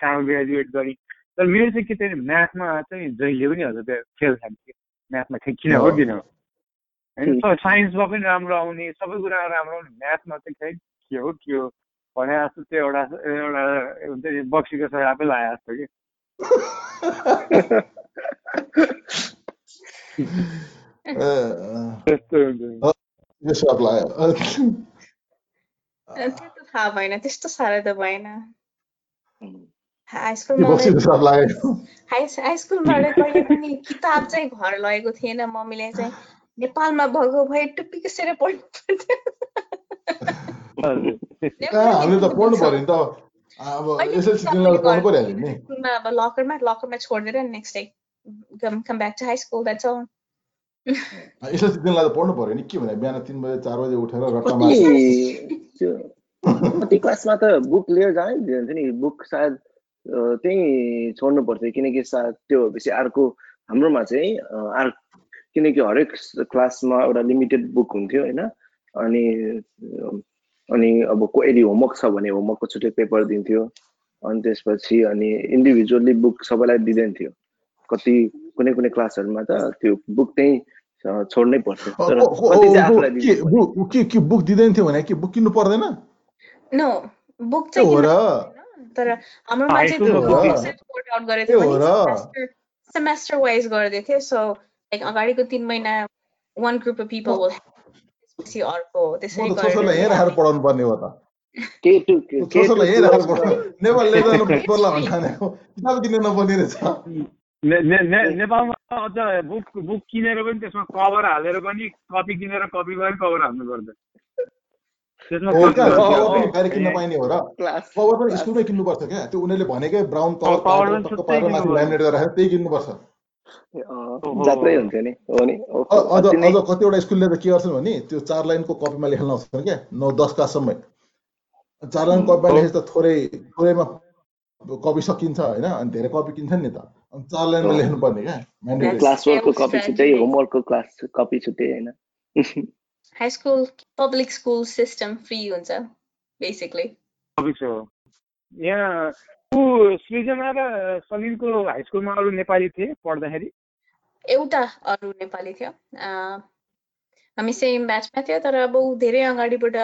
कहाँ ग्रेजुएट गरेँ। तर मेरो चाहिँ के थियो म्याथमा चाहिँ जहिले पनि हजुर त्यो फेल खान्थ्यो म्याथमा चाहिँ किन हो किन हो? होइन? साइन्समा पनि राम्रो आउने सबै कुरा राम्रो आउने म्याथमा चाहिँ खै के हो के हो? भने जस्तो त्यो एउटा एउटा हुन्छ नि बक्सीको सरापै लाए जस्तो कि। त्यो थाहा भएन त्यस्तो साह्रो त भएन हाई स्कुलबाट कहिले पनि किताब चाहिँ घर लगेको थिएन मम्मीले चाहिँ नेपालमा भएको भए टुप्पी कसेर पढ्नु पर्थ्यो अब लकरमा लकरमा छोडिदिएर next day come come back to high school that's all SLC दिनलाई त पढ्नु पर्यो नि के भने बिहान तिन बजे चार बजे उठेर कति क्लासमा त बुक लिएर जानै दिन्थ्यो नि बुक सायद त्यहीँ छोड्नु पर्थ्यो किनकि सा त्यो भएपछि अर्को हाम्रोमा चाहिँ आर् किनकि हरेक क्लासमा एउटा लिमिटेड बुक हुन्थ्यो होइन? अनि अनि अब को यदि होमवर्क छ भने होमवर्कको छुट्टै पेपर दिन्थ्यो। अनि त्यसपछि अनि इन्डिभिजुअली बुक सबैलाई दिँदैन थियो। कति कुनै कुनै क्लासहरूमा त त्यो बुक त्यहीँ छोड्नै पर्थ्यो तर बुक दिँदैन थियो भने कि बुक किन्नु पर्दैन? बुक चाहिँ तर हाम्रोमा चाहिँ त्यो आउट गरेको थियो सेमेस्टर वाइज गर्दै थियो। सो लाइक अगाडिको तिन महिना one group of people will त्यसपछि अर्को त्यसरी गरेर पढाउनु पर्ने हो त। पढाउनु भन्ने किताब किन्नु नपर्ने रहेछ। नेपालमा अझ बुक बुक किनेर पनि त्यसमा कभर हालेर पनि कपी किनेर कपी गरेर कभर हाल्नु किन्न पाइने हो र। कभर पनि स्कुलमै किन्नुपर्छ क्या? त्यो उनीहरूले भनेकै ब्राउन कभर पारेर माथि ल्यामिनेट गरेर त्यही किन्नुपर्छ। अझ अझ कतिवटा स्कुलले त के गर्छन् भने त्यो चार लाइनको कपीमा लेख्न आउँछन् क्या। नौ दस क्लाससम्म चार लाइन कपीमा लेखेपछि त थोरै थोरैमा कपी सकिन्छ होइन? अनि धेरै कपी किन्छन् नि त। अनि चार लाइनमा लेख्नु पर्ने क्या क्लास वर्कको कपी छुट्टै होमवर्कको क्लास कपी छुट्टै होइन? High school public school system free हुन्छ बेसिकली यहाँ सृजना र सलिमको हाई स्कुलमा अरू नेपाली थिए पढ्दाखेरि? एउटा अरू नेपाली थियो। हामी सेम ब्याचमा थियो तर अब ऊ धेरै अगाडिबाट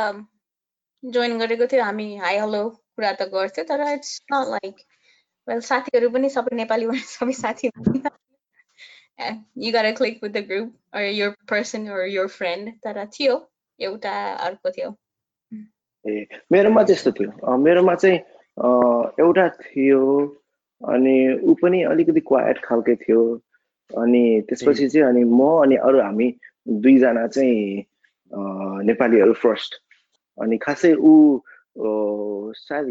जोइन गरेको थियो। हामी हाई हलो कुरा त गर्थ्यो तर इट्स नट लाइक वेल साथीहरू पनि सबै नेपाली सबै साथी you gotta click with the group or your person or your friend तर थियो एउटा अर्को थियो। ए मेरोमा त्यस्तो थियो। मेरोमा चाहिँ एउटा थियो अनि ऊ पनि अलिकति क्वाइट खालके थियो अनि त्यसपछि चाहिँ अनि म अनि अरू हामी दुईजना चाहिँ नेपालीहरू फर्स्ट अनि खासै ऊ सायद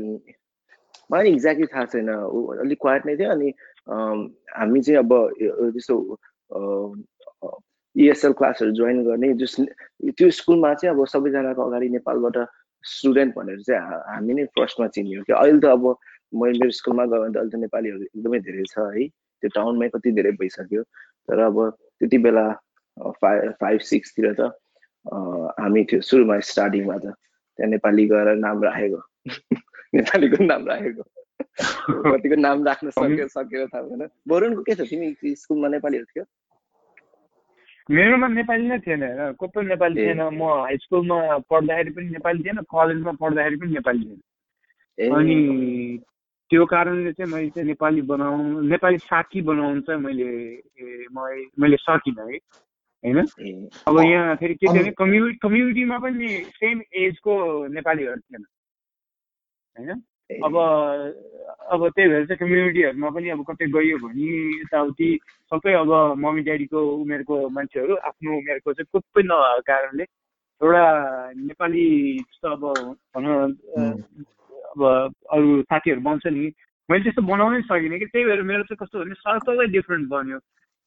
मलाई एक्ज्याक्टली थाहा छैन। ऊ अलिक क्वाइट नै थियो अनि हामी चाहिँ अब जस्तो इएसएल क्लासहरू जोइन गर्ने जस त्यो स्कुलमा चाहिँ अब सबैजनाको अगाडि नेपालबाट स्टुडेन्ट भनेर चाहिँ हामी नै फर्स्टमा चिन्यो कि अहिले त अब मैले मेरो स्कुलमा गयो भने त अहिले त नेपालीहरू एकदमै धेरै छ है। त्यो टाउनमै कति धेरै भइसक्यो। तर अब त्यति बेला फाइभ फाइभ सिक्सतिर त हामी थियो सुरुमा स्टार्टिङमा त त्यहाँ नेपाली गएर नाम राखेको। नेपालीको नाम राखेको। कतिको नाम राख्न सक्यो सकेर थाहा भएन। बरुनको के छ? तिमी स्कुलमा नेपालीहरू थियो? मेरोमा नेपाली नै थिएन होइन को पनि नेपाली थिएन? म हाई स्कुलमा पढ्दाखेरि पनि नेपाली थिएन कलेजमा पढ्दाखेरि पनि नेपाली थिएन। अनि त्यो कारणले चाहिँ मैले चाहिँ नेपाली बनाउनु नेपाली साथी बनाउनु चाहिँ मैले मैले सकिनँ है। होइन? अब यहाँ फेरि के थियो भने कम्युनिटी कम्युनिटीमा पनि सेम एजको नेपालीहरू थिएन। होइन? अब अब त्यही भएर चाहिँ कम्युनिटीहरूमा पनि अब कतै गयो भने यताउति सबै अब मम्मी ड्याडीको उमेरको मान्छेहरू आफ्नो उमेरको चाहिँ कोही पनि नभएको कारणले एउटा नेपाली जस्तो अब भनौँ अब अरू साथीहरू बन्छ नि मैले त्यस्तो बनाउनै सकिनँ कि। त्यही भएर मेरो चाहिँ कस्तो भने सर्कलै डिफ्रेन्ट बन्यो।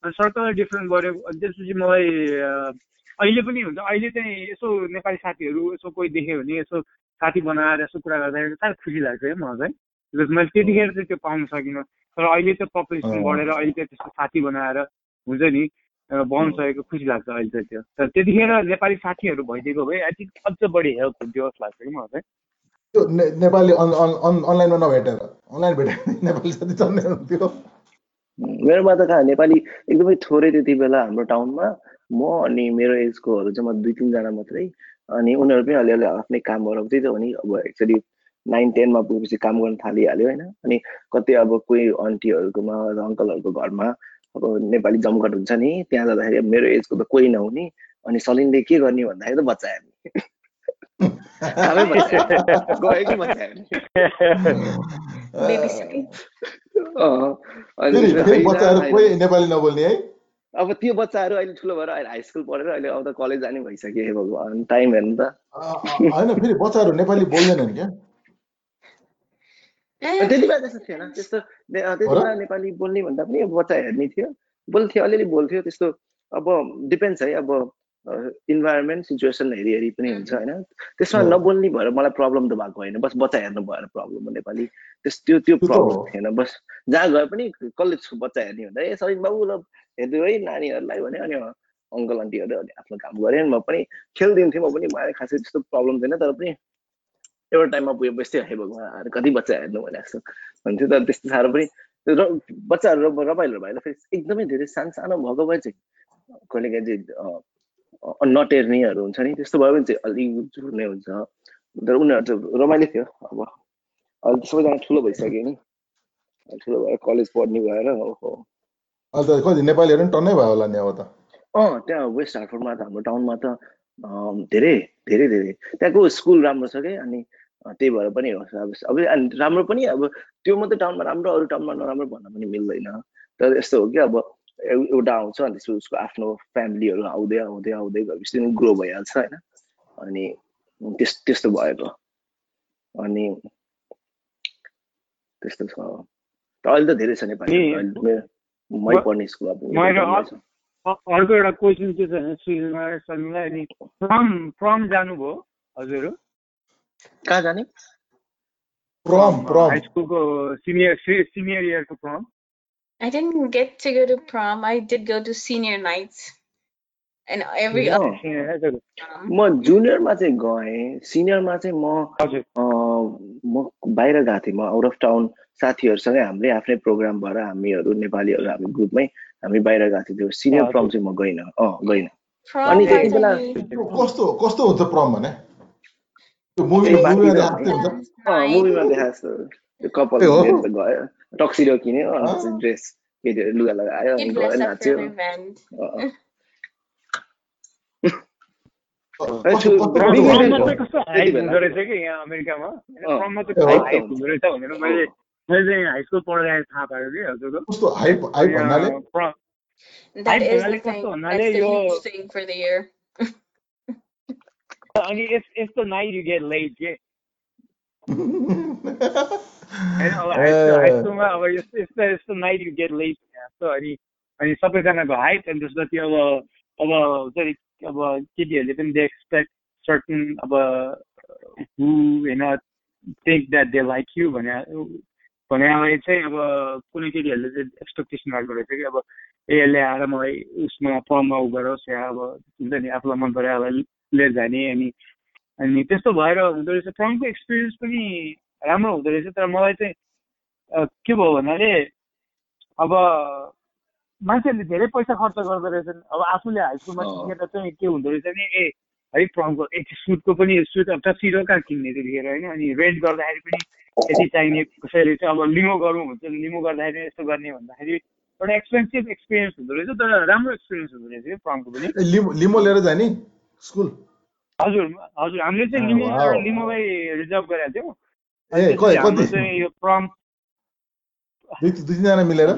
सर्कलै डिफ्रेन्ट बन्यो। अनि त्यसपछि मलाई अहिले पनि हुन्छ। अहिले चाहिँ यसो नेपाली साथीहरू यसो कोही देख्यो भने यसो साथी बनाएर यसो कुरा गर्दाखेरि साह्रै खुसी लाग्छ है मलाई चाहिँ। बिकज मैले त्यतिखेर चाहिँ त्यो पाउन सकिनँ। तर अहिले चाहिँ पपुलेसन बढेर अहिले चाहिँ त्यस्तो साथी बनाएर हुन्छ नि बनाउन सकेको खुसी लाग्छ अहिले चाहिँ त्यो। तर त्यतिखेर नेपाली साथीहरू भइदिएको भए आई थिङ्क अझ बढी हेल्प हुन्थ्यो जस्तो लाग्छ कि मलाई चाहिँ। त्यो नेपाली अनलाइनमा नभेटेर। अनलाइन भेटेर नेपाली साथी चल्ने हुन्थ्यो। मेरोमा त कहाँ नेपाली एकदमै थोरै त्यति बेला हाम्रो टाउनमा म अनि मेरो एजकोहरू चाहिँ म दुई तिनजना मात्रै अनि उनीहरू पनि अलिअलि आफ्नै काम गराउँदै थियो भने अब एक्चुली नाइन टेनमा पुगेपछि काम गर्न थालिहाल्यो होइन। अनि कति अब कोही आन्टीहरूकोमा अङ्कलहरूको घरमा अब नेपाली जमघट हुन्छ नि त्यहाँ जाँदाखेरि मेरो एजको त कोही नहुने अनि सलिनले के गर्ने भन्दाखेरि त बच्चा हेर्ने। नेपाली नबोल्ने है? अब त्यो बच्चाहरू अहिले ठुलो भएर अहिले हाई स्कुल पढेर अहिले अब त कलेज जाने भइसक्यो भगवान् टाइम हेर्नु त। होइन फेरि बच्चाहरू नेपाली बोल्दैनन् क्या? त्यति बेला त्यस्तो थिएन। त्यस्तो त्यति बेला नेपाली बोल्ने भन्दा पनि बच्चा हेर्ने थियो। बोल्थ्यो अलिअलि बोल्थ्यो। त्यस्तो अब डिपेन्ड्स है अब इन्भाइरोमेन्ट सिचुएसन हेरी हेरी पनि हुन्छ होइन? त्यसमा नबोल्ने भएर मलाई प्रब्लम त भएको होइन। बस बच्चा हेर्नु भएर प्रब्लम हो नेपाली। त्यस त्यो त्यो प्रब्लम थिएन। बस जहाँ गए पनि कलेजको बच्चा हेर्ने हुँदा ए सबिन बाबु ल है नानीहरूलाई भने अनि अङ्कल आन्टीहरू आफ्नो काम गरेँ म पनि खेलिदिन्थेँ म पनि मलाई खासै त्यस्तो प्रब्लम थिएन तर पनि एउटा टाइममा पुगे बस्थ्यो है भगवान् कति बच्चा हेर्नु भने जस्तो हुन्थ्यो तर त्यस्तो साह्रो पनि र बच्चाहरू रमाइलो भएर फेरि एकदमै धेरै सानो सानो भएको भए चाहिँ कहिले काहीँ चाहिँ नटेर्नेहरू हुन्छ नि त्यस्तो भयो भने चाहिँ अलिक झुर्ने हुन्छ। तर उनीहरू चाहिँ रमाइलो थियो अब अहिले सबैजना ठुलो भइसक्यो नि। ठुलो भएर कलेज पढ्ने भएर हो अहिले त कति टन्नै भयो होला नि अब त। अँ त्यहाँ वेस्ट हार्टफोर्डमा त हाम्रो टाउनमा त धेरै धेरै धेरै। त्यहाँको स्कुल राम्रो छ कि? अनि त्यही भएर पनि हो। अब अब राम्रो पनि अब त्यो मात्रै टाउनमा राम्रो अरू टाउनमा नराम्रो भन्न पनि मिल्दैन। तर यस्तो हो कि अब एउटा आउँछ अनि त्यसपछि उसको आफ्नो फ्यामिलीहरू आउँदै आउँदै आउँदै गएपछि ग्रो भइहाल्छ होइन? अनि त्यस त्यस्तो भएको। अनि त्यस्तो छ। अहिले त धेरै छ नेपाली मै पढ्ने स्कुल अब अर्को एउटा क्वेसन के छ भने श्रीलाई अनि फ्रम फ्रम जानुभयो हजुर कहाँ जाने Prom, prom. हाई स्कुलको senior senior इयरको from I didn't get to go to prom. I did go to senior nights. And every other prom. म जुनियरमा चाहिँ गएँ सिनियरमा चाहिँ म म बाहिर गएको थिएँ। म आउट अफ टाउन साथीहरूसँगै हाम्रै आफ्नै प्रोग्राम भएर हामीहरू नेपालीहरू हामी ग्रुपमै हामी बाहिर गएको थियौँ। त्यो सिनियर। प्रम चाहिँ म गइनँ। अँ गइनँ। अनि त्यति बेला कस्तो कस्तो हुन्छ प्रम भने? मुभीमा देखाएको हुन्छ? अँ Nice. मुभीमा देखाएको जस्तो त्यो कपाल? गयो। टक्सिडो किन्यो। ड्रेस केटीहरू लुगा लगायो अनि गयो नाच्यो। for an event. अँ, कस्तो कस्तो Prom कस्तो मा फ्रममा हुन्छ? चाहिँ कस्तो त्यति हाइप बेला। हुँदो रहेछ कि यहाँ अमेरिकामा अँ। फ्रममा ए, चाहिँ हो हाइप त। हुँदो रहेछ भनेर मैले मैले चाहिँ हाई स्कुल पढ्दा थाहा पाएको कि हजुरको कस्तो हाइप हाइप भन्नाले यहाँ from That Hype is the भन्नाले thing. कस्तो भन्नाले That's the यो- huge thing for the year. अनि यस- यस्तो नाइट यु गेट लेट के होइन अब हाई स्कुल हाई स्कुलमा अब यस्तो यस्तो यस्तो नाइट यु गेट लेट जस्तो अनि अनि सबैजनाको हाइट अनि त्यसपछि अब अब हुन्छ नि अब केटीहरूले पनि दे एक्सपेक्ट सर्टन अब हु होइन think that they like you भने भनेलाई चाहिँ अब कुनै केटीहरूले चाहिँ एक्सपेक्टेसन राख्दो रहेछ कि अब यसले आएर मलाई उसमा फर्ममा उ गरोस् या अब हुन्छ नि आफूलाई मन पऱ्यो लिएर जाने अनि अनि त्यस्तो भएर हुँदो रहेछ। फर्मको एक्सपिरियन्स पनि राम्रो हुँदो रहेछ तर मलाई चाहिँ के भयो भन्नाले अब मान्छेहरूले धेरै पैसा खर्च गर्दो रहेछन्। अब आफूले हाई स्कुलमा। सिकेर चाहिँ के हुँदो रहेछ भने ए है फर्मको एक सुटको पनि सुट अब टक्सिडो कहाँ किन्ने त्यतिखेर होइन अनि रेन्ट गर्दाखेरि पनि यति चाहिने कसैले चाहिँ अब लिमो गरौँ हुन्छ लिमो गर्दाखेरि यस्तो गर्ने भन्दाखेरि एउटा एक्सपेन्सिभ एक्सपिरियन्स हुँदो रहेछ तर राम्रो एक्सपिरियन्स हुँदो रहेछ कि फर्मको पनि। ए, लिमो लिएर जाने स्कुल? हजुर हजुर हामीले चाहिँ लिमो लिमोलाई रिजर्भ गरेका थियौँ। ए त्यसपछि कति हाम्रो कति? चाहिँ यो प्रम दुई तिनजना मिलेर?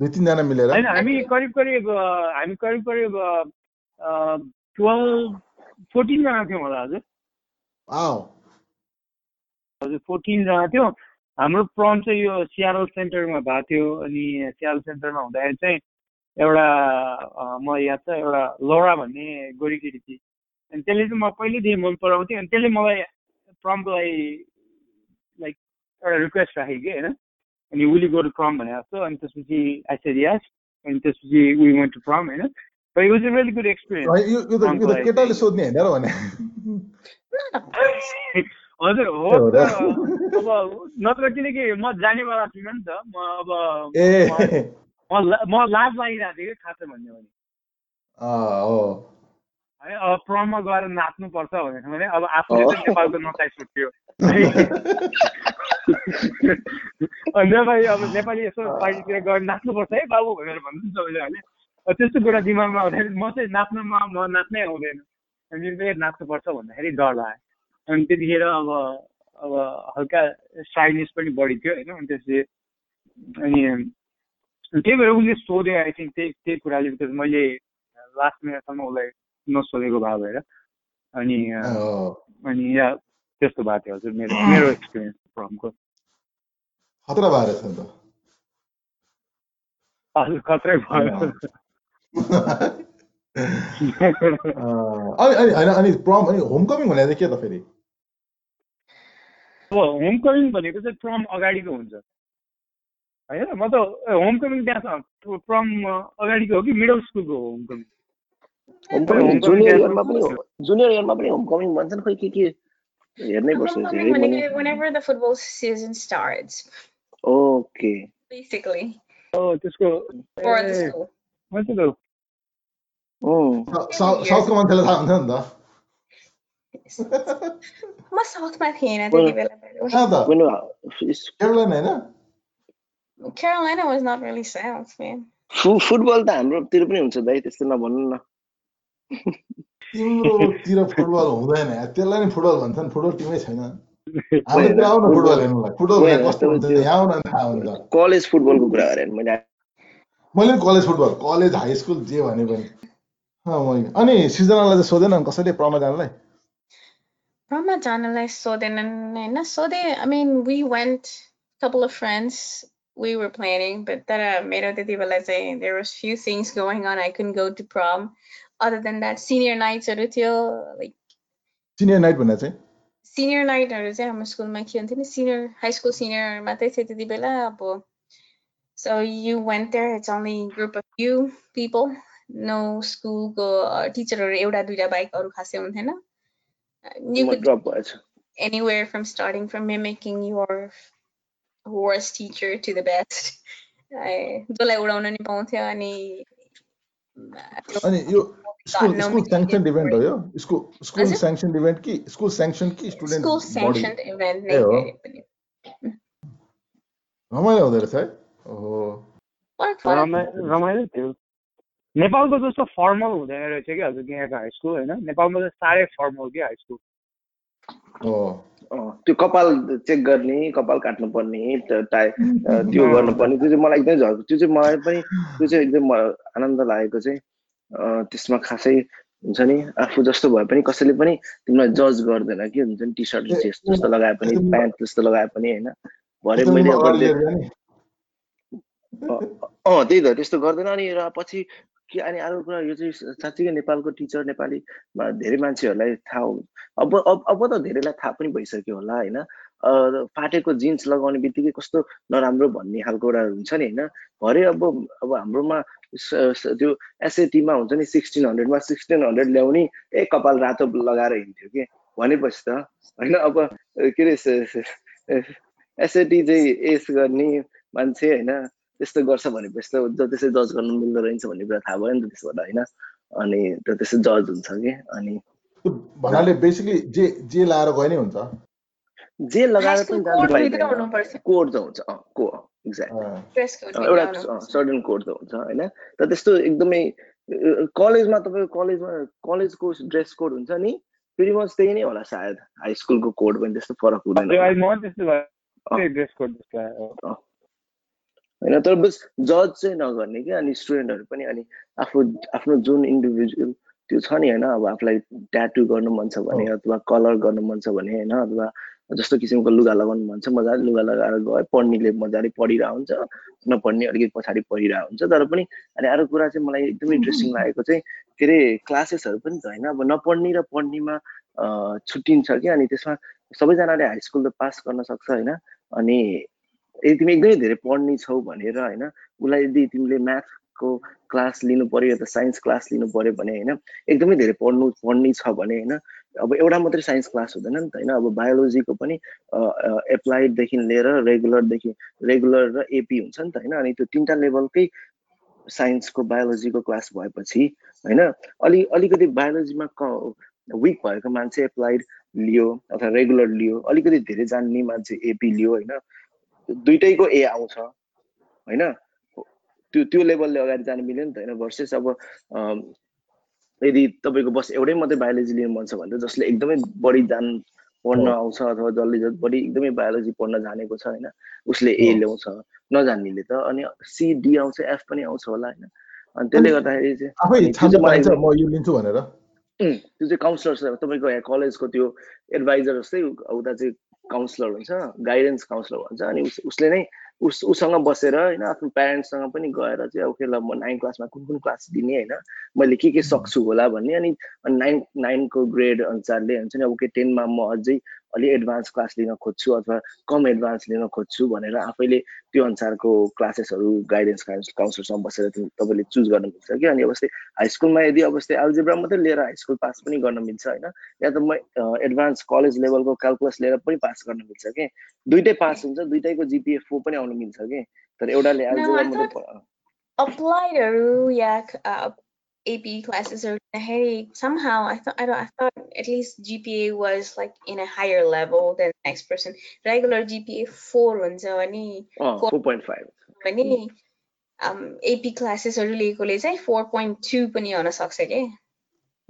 दुई तिनजना मिलेर। होइन हामी करिब करिब हामी करिब करिब टुवेल्भ फोर्टिनजना थियौँ होला हजुर। हजुर फोर्टिनजना थियो। हाम्रो प्रम चाहिँ यो सियारल सेन्टरमा भएको थियो अनि सियारल सेन्टरमा हुँदाखेरि चाहिँ एउटा म याद छ एउटा लौरा भन्ने गोरी केटी थिए। अनि त्यसले चाहिँ म पहिल्यैदेखि मन पराउँथेँ अनि त्यसले मलाई प्रमको लागि लाइक एउटा रिक्वेस्ट राखेँ कि होइन? अनि विली गो टु प्रम भनेर जस्तो अनि त्यसपछि आई सेड यस अनि त्यसपछि वी वेन्ट टु प्रम होइन एक्सपिरियन्स होइन, यो यो त यो त केटाले सोध्ने होइन र भने हजुर हो? अब नत्र किनकि म जानेवाला छुइनँ नि त। म अब ए। म- लाज लागिरहेको थियो कि खास भन्यो भने हो अब प्रममा गएर नाच्नुपर्छ भनेर भने अब आफूले चाहिँ नेपालको नचाइ छुट्यो नेपाली अब नेपाली यसो पार्टीतिर गएर नाच्नुपर्छ है बाबु भनेर भन्छ सबैले होइन त्यस्तो कुरा दिमागमा आउँदाखेरि म चाहिँ नाच्नुमा म नाच्नै आउँदैन। अनि मेरो नाच्नुपर्छ भन्दाखेरि डर लाग्यो। अनि त्यतिखेर अब अब हल्का साइनेस पनि बढी थियो होइन। अनि त्यसपछि अनि त्यही भएर उसले सोध्यो आई थिङ्क त्यही त्यही कुराले। बिकज मैले लास्ट मिनटसम्म उसलाई नसोधेको भए भएर। अनि अनि या त्यस्तो भएको थियो हजुर मेरो मेरो एक्सपिरियन्स प्रमको खतरा भएर नि त। हजुर खत्रै भयो। अनि अनि होइन अनि प्रम अनि होम कमिङ भनेर चाहिँ के त फेरि? अब होम कमिङ भनेको चाहिँ प्रम अगाडिको हुन्छ। होइन म त होम कमिङ त्यहाँ छ। प्रम अगाडिको हो कि मिडल स्कुलको हो homecoming homecoming homecoming junior dance इयरमा पनि हुन्छ। जुनियर इयरमा पनि होमकमिङ भन्छन् खोइ के के हेर्नै पर्छ यो चाहिँ है Homecoming मैले whenever, whenever the football season starts, okay basically, हो त्यसको for the ए, school. मान्छे त उम्, साउथ साउथको मान्छेलाई थाहा हुन्छ नि त म साउथमा थिएन Well- त्यति बेला by the way. कहाँ त कुनै इस- केरला होइन Carolina was not really south, man. फु फुटबल त हाम्रोतिर पनि हुन्छ दाइ त्यस्तो नभन्नु न तिम्रोतिर फुटबल हुँदैन। त्यसलाई नि फुटबल भन्छन्। फुटबल टिमै छैन हाम्रोतिर आउन फुटबल हेर्नुलाई। फुटबल होइन, कस्तो हुन्छ तपाईँ यहाँ आउन थाहा हुन्छ। कलेज फुटबलको कुरा गरेँ मैले। मैले college football college high school जे भने पनि। अनि सृजनालाई चाहिँ सोधेन अनि कसैले? प्रमा जानलाई Brahma Janalai Sodenan Sode I mean we went couple of friends we were planning but that made out that there was few things going on. I couldn't go to prom. other than that senior nights or like senior night भनेर चाहिँ senior night or हाम्रो स्कुलमा के हुन्थ्यो नि senior high school senior मात्रै थियो त्यति बेला अब so you went there it's only group of few people no स्कुलको टिचरहरू एउटा दुइटा बाइक अरू खासै हुन्थेन you म could ड्रप भएछ anywhere from starting from mimicking your worst teacher to the best I- जसलाई उडाउन नि पाउँथ्यो अनि अनि यो school no school sanction event हो यो स्कुल स्कुल? स्याङ्सन इभेन्ट कि स्कुल स्याङ्सन कि स्टुडेन्ट school sanctioned event नै ए हो। रमाइलो हुँदो रहेछ है ओहो रमाइलो थियो नेपालको जस्तो फर्मल हुँदैन रहेछ कि हजुर यहाँको हाई स्कुल होइन नेपालमा चाहिँ साह्रै फर्मल कि हाई स्कुल त्यो कपाल चेक गर्ने कपाल काट्नु पर्ने त- टाइ अँ, त्यो गर्नुपर्ने त्यो चाहिँ मलाई एकदमै झर्को त्यो चाहिँ मलाई पनि त्यो चाहिँ एकदम आनन्द लागेको चाहिँ त्यसमा खासै हुन्छ नि आफू जस्तो भए पनि कसैले पनि तिमीलाई जज गर्दैन कि हुन्छ नि टी सर्ट जस्तो लगाए पनि प्यान्ट जस्तो लगाए पनि होइन? भरे मैले अँ त्यही त त्यस्तो गर्दैन अनि र पछि के अनि अर्को कुरा यो चाहिँ साँच्चीकै नेपालको टिचर नेपालीमा धेरै मान्छेहरूलाई थाहा हु- अब अब त धेरैलाई थाहा पनि भइसक्यो होला होइन? फाटेको जिन्स लगाउने बित्तिकै कस्तो नराम्रो भन्ने खालको एउटा हुन्छ नि होइन? भरे अब अब हाम्रोमा त्यो एसएटीमा हुन्छ नि सिक्सटिन हन्ड्रेडमा सिक्सटिन हन्ड्रेड ल्याउने ए कपाल रातो लगाएर हिँड्थ्यो कि? भनेपछि त होइन? अब के अरे एसएटी चाहिँ एस गर्ने मान्छे होइन? त्यस्तो गर्छ भनेपछि त त्यसै जज गर्नु मिल्दो रहेछ भन्ने कुरा थाहा भयो नि त त्यसबाट होइन? अनि त्यो त्यसै जज हुन्छ कि? अनि भन्नाले बेसिकली जे जे लाएर गए नै हुन्छ। जे लगाएर पनि जानु भित्र पाइँदैन कोड त हुन्छ। अँ को? एक्ज्याक्ट अँ, ड्रेस कोड एउटा सर्टन कोड त हुन्छ होइन? तर त्यस्तो एकदमै कलेजमा तपाईँको कलेजमा कलेजको ड्रेस कोड हुन्छ नि फेरि मच त्यही नै होला सायद। हाई स्कुलको कोड पनि त्यस्तो फरक हुँदैन। होइन तर बस जज चाहिँ नगर्ने कि अनि स्टुडेन्टहरू पनि अनि आफू आफ्नो जुन इन्डिभिजुअल त्यो छ नि होइन? अब आफूलाई ट्याटु गर्नु मन छ भने अथवा कलर गर्नु मन छ भने होइन? अथवा जस्तो किसिमको लुगा लगाउनु मन छ मजाले लुगा लगाएर गयो। पढ्नेले मजाले पढिरहेको हुन्छ नपढ्ने अलिकति पछाडि पढिरहेको हुन्छ। तर पनि अनि अर्को कुरा चाहिँ मलाई एकदमै इन्ट्रेस्टिङ लागेको चाहिँ के अरे क्लासेसहरू पनि त होइन? अब नपढ्ने र पढ्नेमा छुट्टिन्छ कि? अनि त्यसमा सबैजनाले हाई स्कुल त पास गर्न सक्छ होइन? अनि यदि तिमी एकदमै धेरै पढ्ने छौ भनेर होइन? उसलाई यदि तिमीले म्याथको क्लास लिनु पऱ्यो या त साइन्स क्लास लिनु पऱ्यो भने होइन? एकदमै धेरै पढ्नु पढ्ने छ भने होइन? अब एउटा मात्रै साइन्स क्लास हुँदैन नि त होइन? अब बायोलोजीको पनि एप्लाइडदेखि लिएर रेगुलरदेखि रेगुलर र एपी हुन्छ नि त होइन? अनि त्यो तिनवटा लेभलकै साइन्सको बायोलोजीको क्लास भएपछि होइन? अलि अलिकति बायोलोजीमा क विक भएको मान्छे एप्लाइड लियो अथवा रेगुलर लियो अलिकति धेरै जान्ने मान्छे एपी लियो होइन? दुइटैको ए आउँछ होइन? त्यो त्यो लेभलले अगाडि जानु मिल्यो नि त होइन? भर्सेस अब यदि तपाईँको बस एउटै मात्रै बायोलोजी लिनु मन छ भने त जसले एकदमै बढी जान पढ्न आउँछ अथवा जसले बढी एकदमै बायोलोजी पढ्न जानेको छ होइन उसले ए ल्याउँछ नजान्नेले त अनि सिडी आउँछ एफ पनि आउँछ होला होइन। अनि त्यसले गर्दाखेरि चाहिँ त्यो चाहिँ काउन्सिलर तपाईँको यहाँ कलेजको त्यो एडभाइजर जस्तै उता चाहिँ काउन्सिलर हुन्छ गाइडेन्स काउन्सिलर भन्छ अनि उसले नै उस उसँग बसेर होइन आफ्नो प्यारेन्ट्ससँग पनि गएर चाहिँ ओके ल म नाइन क्लासमा कुन कुन क्लास दिने होइन मैले के के सक्छु होला भन्ने अनि नाइन नाइनको ग्रेड अनुसारले हुन्छ नि अब के टेनमा म अझै अलि एडभान्स क्लास लिन खोज्छु अथवा कम एडभान्स लिन खोज्छु भनेर आफैले त्यो अनुसारको क्लासेसहरू गाइडेन्स काउन्सिलरसँग बसेर तपाईँले चुज गर्न मिल्छ कि? अनि अवस्थै हाई स्कुलमा यदि अवस्थै एल्जेब्रा मात्रै लिएर हाई स्कुल पास पनि गर्न मिल्छ होइन? या त म एडभान्स कलेज लेभलको क्यालकुलस लिएर पनि पास गर्न मिल्छ कि? दुइटै पास हुन्छ दुइटैको जिपिए फोर पनि आउनु मिल्छ कि? तर एउटाले एल्जेब्रा मात्रै AP classes or hey, somehow I thought I don't I thought at least GPA was like in a higher level than the next person. Regular GPA four हुन्छ अनि four point five. अनि um, AP classes लिएकोले चाहिँ four point two पनि हुन सक्छ कि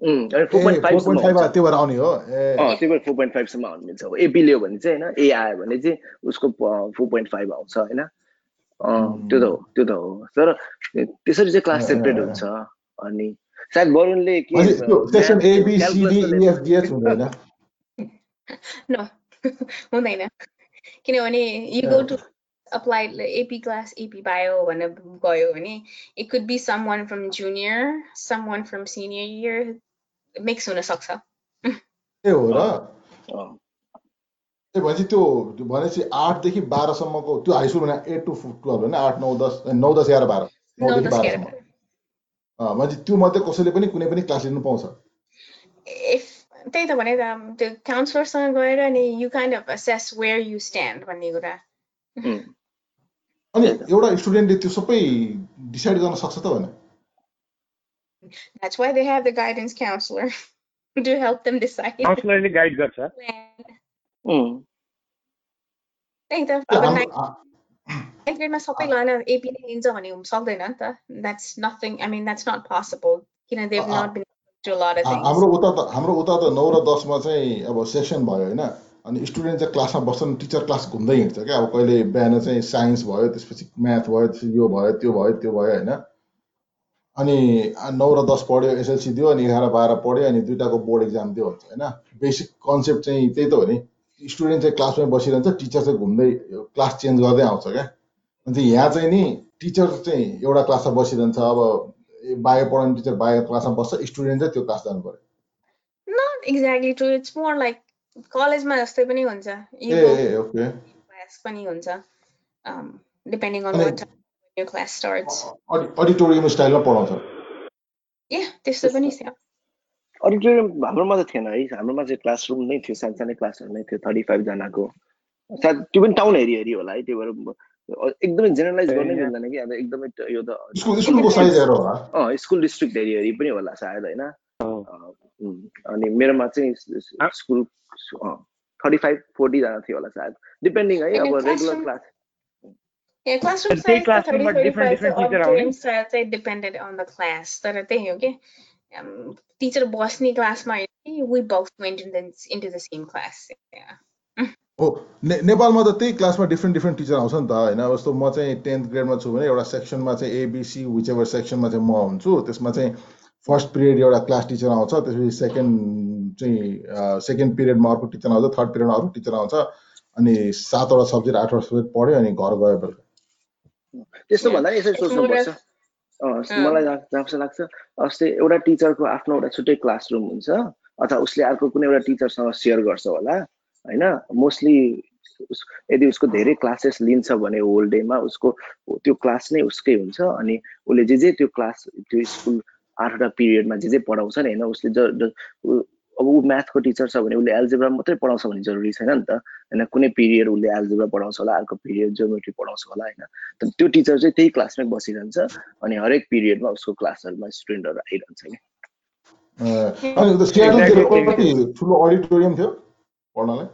four point five त्यो भएर आउने हो त्यो भएर फोर पोइन्ट फाइभसम्म आउनु मिल्छ अब एपी लियो भने चाहिँ होइन ए आयो भने चाहिँ उसको फोर पोइन्ट फाइभ आउँछ होइन त्यो त हो त्यो त हो तर त्यसरी चाहिँ क्लास सेपरेट हुन्छ अनि सायद वरुणले के section A B C D E F G H हुँदैन नो हुँदैन किनभने you go to applied AP class, AP bio भनेर गयो भने it could be someone from junior, someone from senior year, mix हुन सक्छ ए हो र ए भनेपछि त्यो भनेपछि आठदेखि बाह्रसम्मको त्यो हाई स्कुल भने एट टु टुवेल्भ होइन आठ नौ दस नौ दस एघार बाह्र नौदेखि बाह्रसम्म मान्छे त्यो मध्ये कसैले पनि कुनै पनि क्लास लिनु पाउँछ त्यही त भने त्यो काउन्सिलरसँग गएर नि you kind of assess where you stand भन्ने कुरा अनि एउटा स्टुडेन्टले त्यो सबै डिसाइड गर्न सक्छ त भने That's why they have the guidance counselor to help them decide. काउन्सिलरले गाइड गर्छ त्यही त ग्रेडमा सबै गरेर एपी नै लिन्छ भने सक्दैन नि त that's nothing I mean that's not possible किन देव नट बिन हाम्रो उता त हाम्रो उता त नौ र दसमा चाहिँ अब सेक्सन भयो होइन? अनि स्टुडेन्ट चाहिँ क्लासमा बस्छन् टिचर क्लास घुम्दै हिँड्छ क्या? अब कहिले बिहान चाहिँ साइन्स भयो त्यसपछि म्याथ भयो त्यसपछि यो भयो त्यो भयो त्यो भयो होइन? अनि नौ र दस पढ्यो एसएलसी दियो अनि एघार बाह्र पढ्यो अनि दुइटाको बोर्ड इक्जाम दियो भन्छ होइन? बेसिक कन्सेप्ट चाहिँ त्यही त हो नि। स्टुडेन्ट चाहिँ क्लासमै बसिरहन्छ टिचर चाहिँ घुम्दै क्लास चेन्ज गर्दै आउँछ क्या। अन्त यहाँ चाहिँ नि टिचर चाहिँ एउटा क्लासमा बसिरहन्छ अब बायो पढाउने टिचर बायो क्लासमा बस्छ स्टुडेन्ट चाहिँ त्यो क्लास जानु पर्यो not exactly true it's more like कलेजमा जस्तै पनि हुन्छ ए ओके क्लास पनि हुन्छ डिपेन्डिङ अन वाट यो क्लास स्टार्ट्स अडिटोरियम स्टाइलमा पढाउँछ। ए त्यस्तो पनि छ। अडिटोरियम हाम्रोमा त थिएन है। हाम्रोमा चाहिँ क्लासरुम नै थियो सानसानै क्लासहरू नै थियो थर्टी फाइभजनाको सायद त्यो पनि टाउन हेरी हेरी होला है त्यही भएर एकदमै जेनरलाइज गर्नै मिल्दैन कि अब एकदमै यो त स्कुल डिस्ट्रिक्ट हेरी हेरी पनि होला सायद होइन? अनि मेरोमा चाहिँ स्कुल थर्टी फाइभ फोर्टीजना थियो होला सायद। डिपेन्डिङ है अब regular class depended on the class तर त्यही हो कि। टिचर बस्ने क्लासमा we both went in the, into the same class. Yeah. हो ने नेपालमा त त्यही क्लासमा डिफ्रेन्ट डिफ्रेन्ट टिचर आउँछ नि त होइन जस्तो म चाहिँ टेन्थ ग्रेडमा छु भने एउटा सेक्सनमा चाहिँ एबिसी विच एभर सेक्सनमा चाहिँ म हुन्छु त्यसमा चाहिँ फर्स्ट पिरियड एउटा क्लास टिचर आउँछ त्यसपछि सेकेन्ड चाहिँ सेकेन्ड पिरियडमा अर्को टिचर आउँछ थर्ड पिरियडमा अर्को टिचर आउँछ अनि सातवटा सब्जेक्ट आठवटा सब्जेक्ट पढ्यो अनि घर गयो बेलुका त्यस्तो भन्दा यसरी सोच्नुपर्छ मलाई जस्तो लाग्छ अस्ति एउटा टिचरको आफ्नो एउटा छुट्टै क्लासरुम हुन्छ अथवा उसले अर्को कुनै एउटा टिचरसँग सेयर गर्छ होला होइन? मोस्टली यदि उसको धेरै क्लासेस लिन्छ भने होल डेमा उसको त्यो क्लास नै उसकै हुन्छ अनि उसले जे जे त्यो क्लास त्यो स्कुल आठवटा पिरियडमा जे जे पढाउँछ नि होइन? उसले ज अब ऊ म्याथको टिचर छ भने उसले एल्जेब्रा मात्रै पढाउँछ भने जरुरी छैन नि त। होइन कुनै पिरियड उसले एल्जेब्रा पढाउँछ होला अर्को पिरियड जियोमेट्री पढाउँछ होला होइन। त्यो टिचर चाहिँ त्यही क्लासमै बसिरहन्छ अनि हरेक पिरियडमा उसको क्लासहरूमा स्टुडेन्टहरू आइरहन्छ कि अडिटोरियम थियो पढ्नलाई?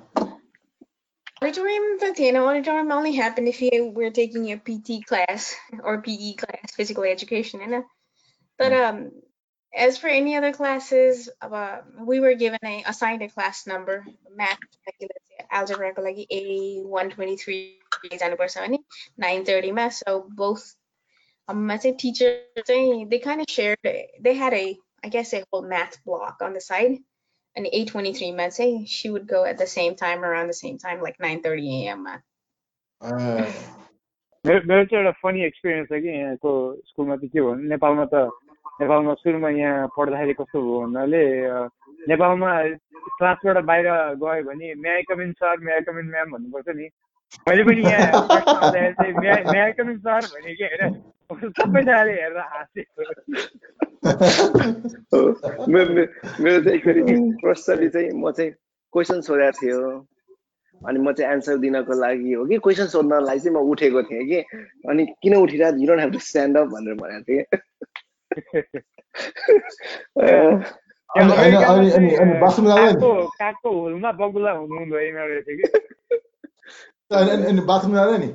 Auditorium know, auditorium only happened if you were taking a PT class or PE class, physical education, you know. But um, as for any other classes, uh, we were given a assigned a class number, math, algebra, like A one twenty three example nine thirty math. So both um, I say teachers they kind of shared. They had a I guess a whole math block on the side an 823 med say she would go at the same time around the same time like 9:30 a.m. मेरो चाहिँ एउटा funny experience छ कि यहाँको स्कुलमा चाहिँ के भन्नु नेपालमा त नेपालमा सुरुमा यहाँ पढ्दाखेरि कस्तो भयो भन्नाले नेपालमा क्लासबाट बाहिर गयो भने may I come in sir may I come in ma'am भन्नुपर्छ नि। मैले पनि यहाँ म्याई कमिन सर भने कि होइन? सबैजनाले हेरेर हाँसेको मेरो चाहिँ एकचोटि प्रश्नले चाहिँ म चाहिँ क्वेसन सोधेको थियो। अनि म चाहिँ एन्सर दिनको लागि हो कि? क्वेसन सोध्नलाई चाहिँ म उठेको थिएँ कि? अनि किन उठिरहेको you don't have to stand up भनेर भनेको थिएँ। कागको हुलमा बगुला हुनु हुँदैन रहेछ कि बाथरुम जाँदा नि.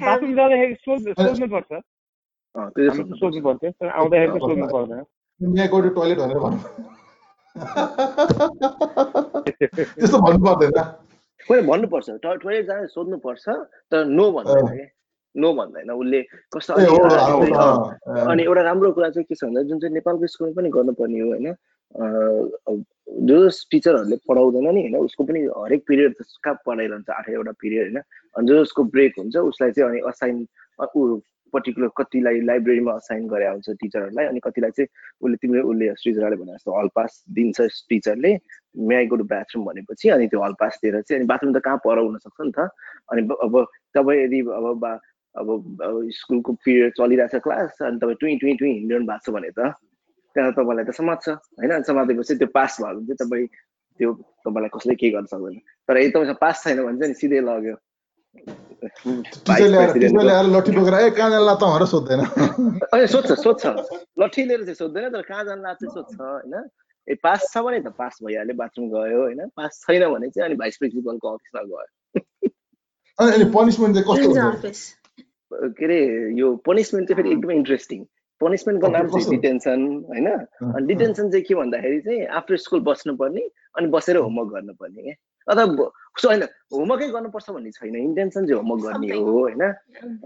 बाथरुम जाँदाखेरि सोध्नु सोध्नु पर्छ पर्थ्यो तर आउँदाखेरि चाहिँ सोध्नु पर्दैन यहाँ गयो टोइलेट भनेर भन्नु त्यस्तो भन्नु पर्दैन होइन भन्नुपर्छ टोइलेट जाँदा सोध्नुपर्छ तर नो भन्दैन नो भन्दैन उसले कस्तो अनि एउटा राम्रो कुरा चाहिँ के छ भन्दा जुन चाहिँ नेपालको स्कुलमा पनि गर्नुपर्ने हो होइन जो टिचरहरूले पढाउँदैन नि होइन उसको पनि हरेक पिरियड कहाँ पढाइरहन्छ आठवटा पिरियड होइन अनि जो उसको ब्रेक हुन्छ उसलाई चाहिँ अनि असाइन ऊ पर्टिकुलर कतिलाई लाइब्रेरीमा असाइन गरे हुन्छ टिचरहरूलाई अनि कतिलाई चाहिँ उसले तिमीले उसले सृजनाले भने जस्तो हल पास दिन्छ टिचरले म्याई गो टु बाथरुम भनेपछि अनि त्यो हल पास दिएर चाहिँ अनि बाथरुम त कहाँ पढाउन सक्छ नि त? अनि अब तपाईँ यदि अब बा अब स्कुलको पिरियड चलिरहेछ क्लास अनि तपाईँ टुई टुई टुई हिँडिरहनु भएको छ भने त त्यहाँ तपाईँलाई त समात्छ होइन? समातेपछि त्यो पास भयो भने चाहिँ तपाईँ त्यो तपाईँलाई कसैले केही गर्न सक्दैन। तर यदि तपाईँसँग पास छैन भने चाहिँ सिधै लग्यो। सोध्छ सोध्छ। लट्ठी लिएर चाहिँ सोध्दैन तर कहाँ जानु लाग्छ सोध्छ होइन? ए पास छ भने त पास भइहाल्यो बाथरुम गयो होइन? पास छैन भने चाहिँ अनि भाइस प्रिन्सिपलको अफिसमा गयो। के अरे यो पनिसमेन्ट चाहिँ फेरि एकदमै इन्ट्रेस्टिङ पनिसमेन्टको नाम चाहिँ डिटेन्सन होइन? अनि डिटेन्सन चाहिँ के भन्दाखेरि चाहिँ आफ्टर स्कुल बस्नुपर्ने अनि बसेर होमवर्क गर्नुपर्ने क्या? अथवा होइन होमवर्कै गर्नुपर्छ भन्ने छैन। इन्टेन्सन चाहिँ होमवर्क गर्ने हो होइन?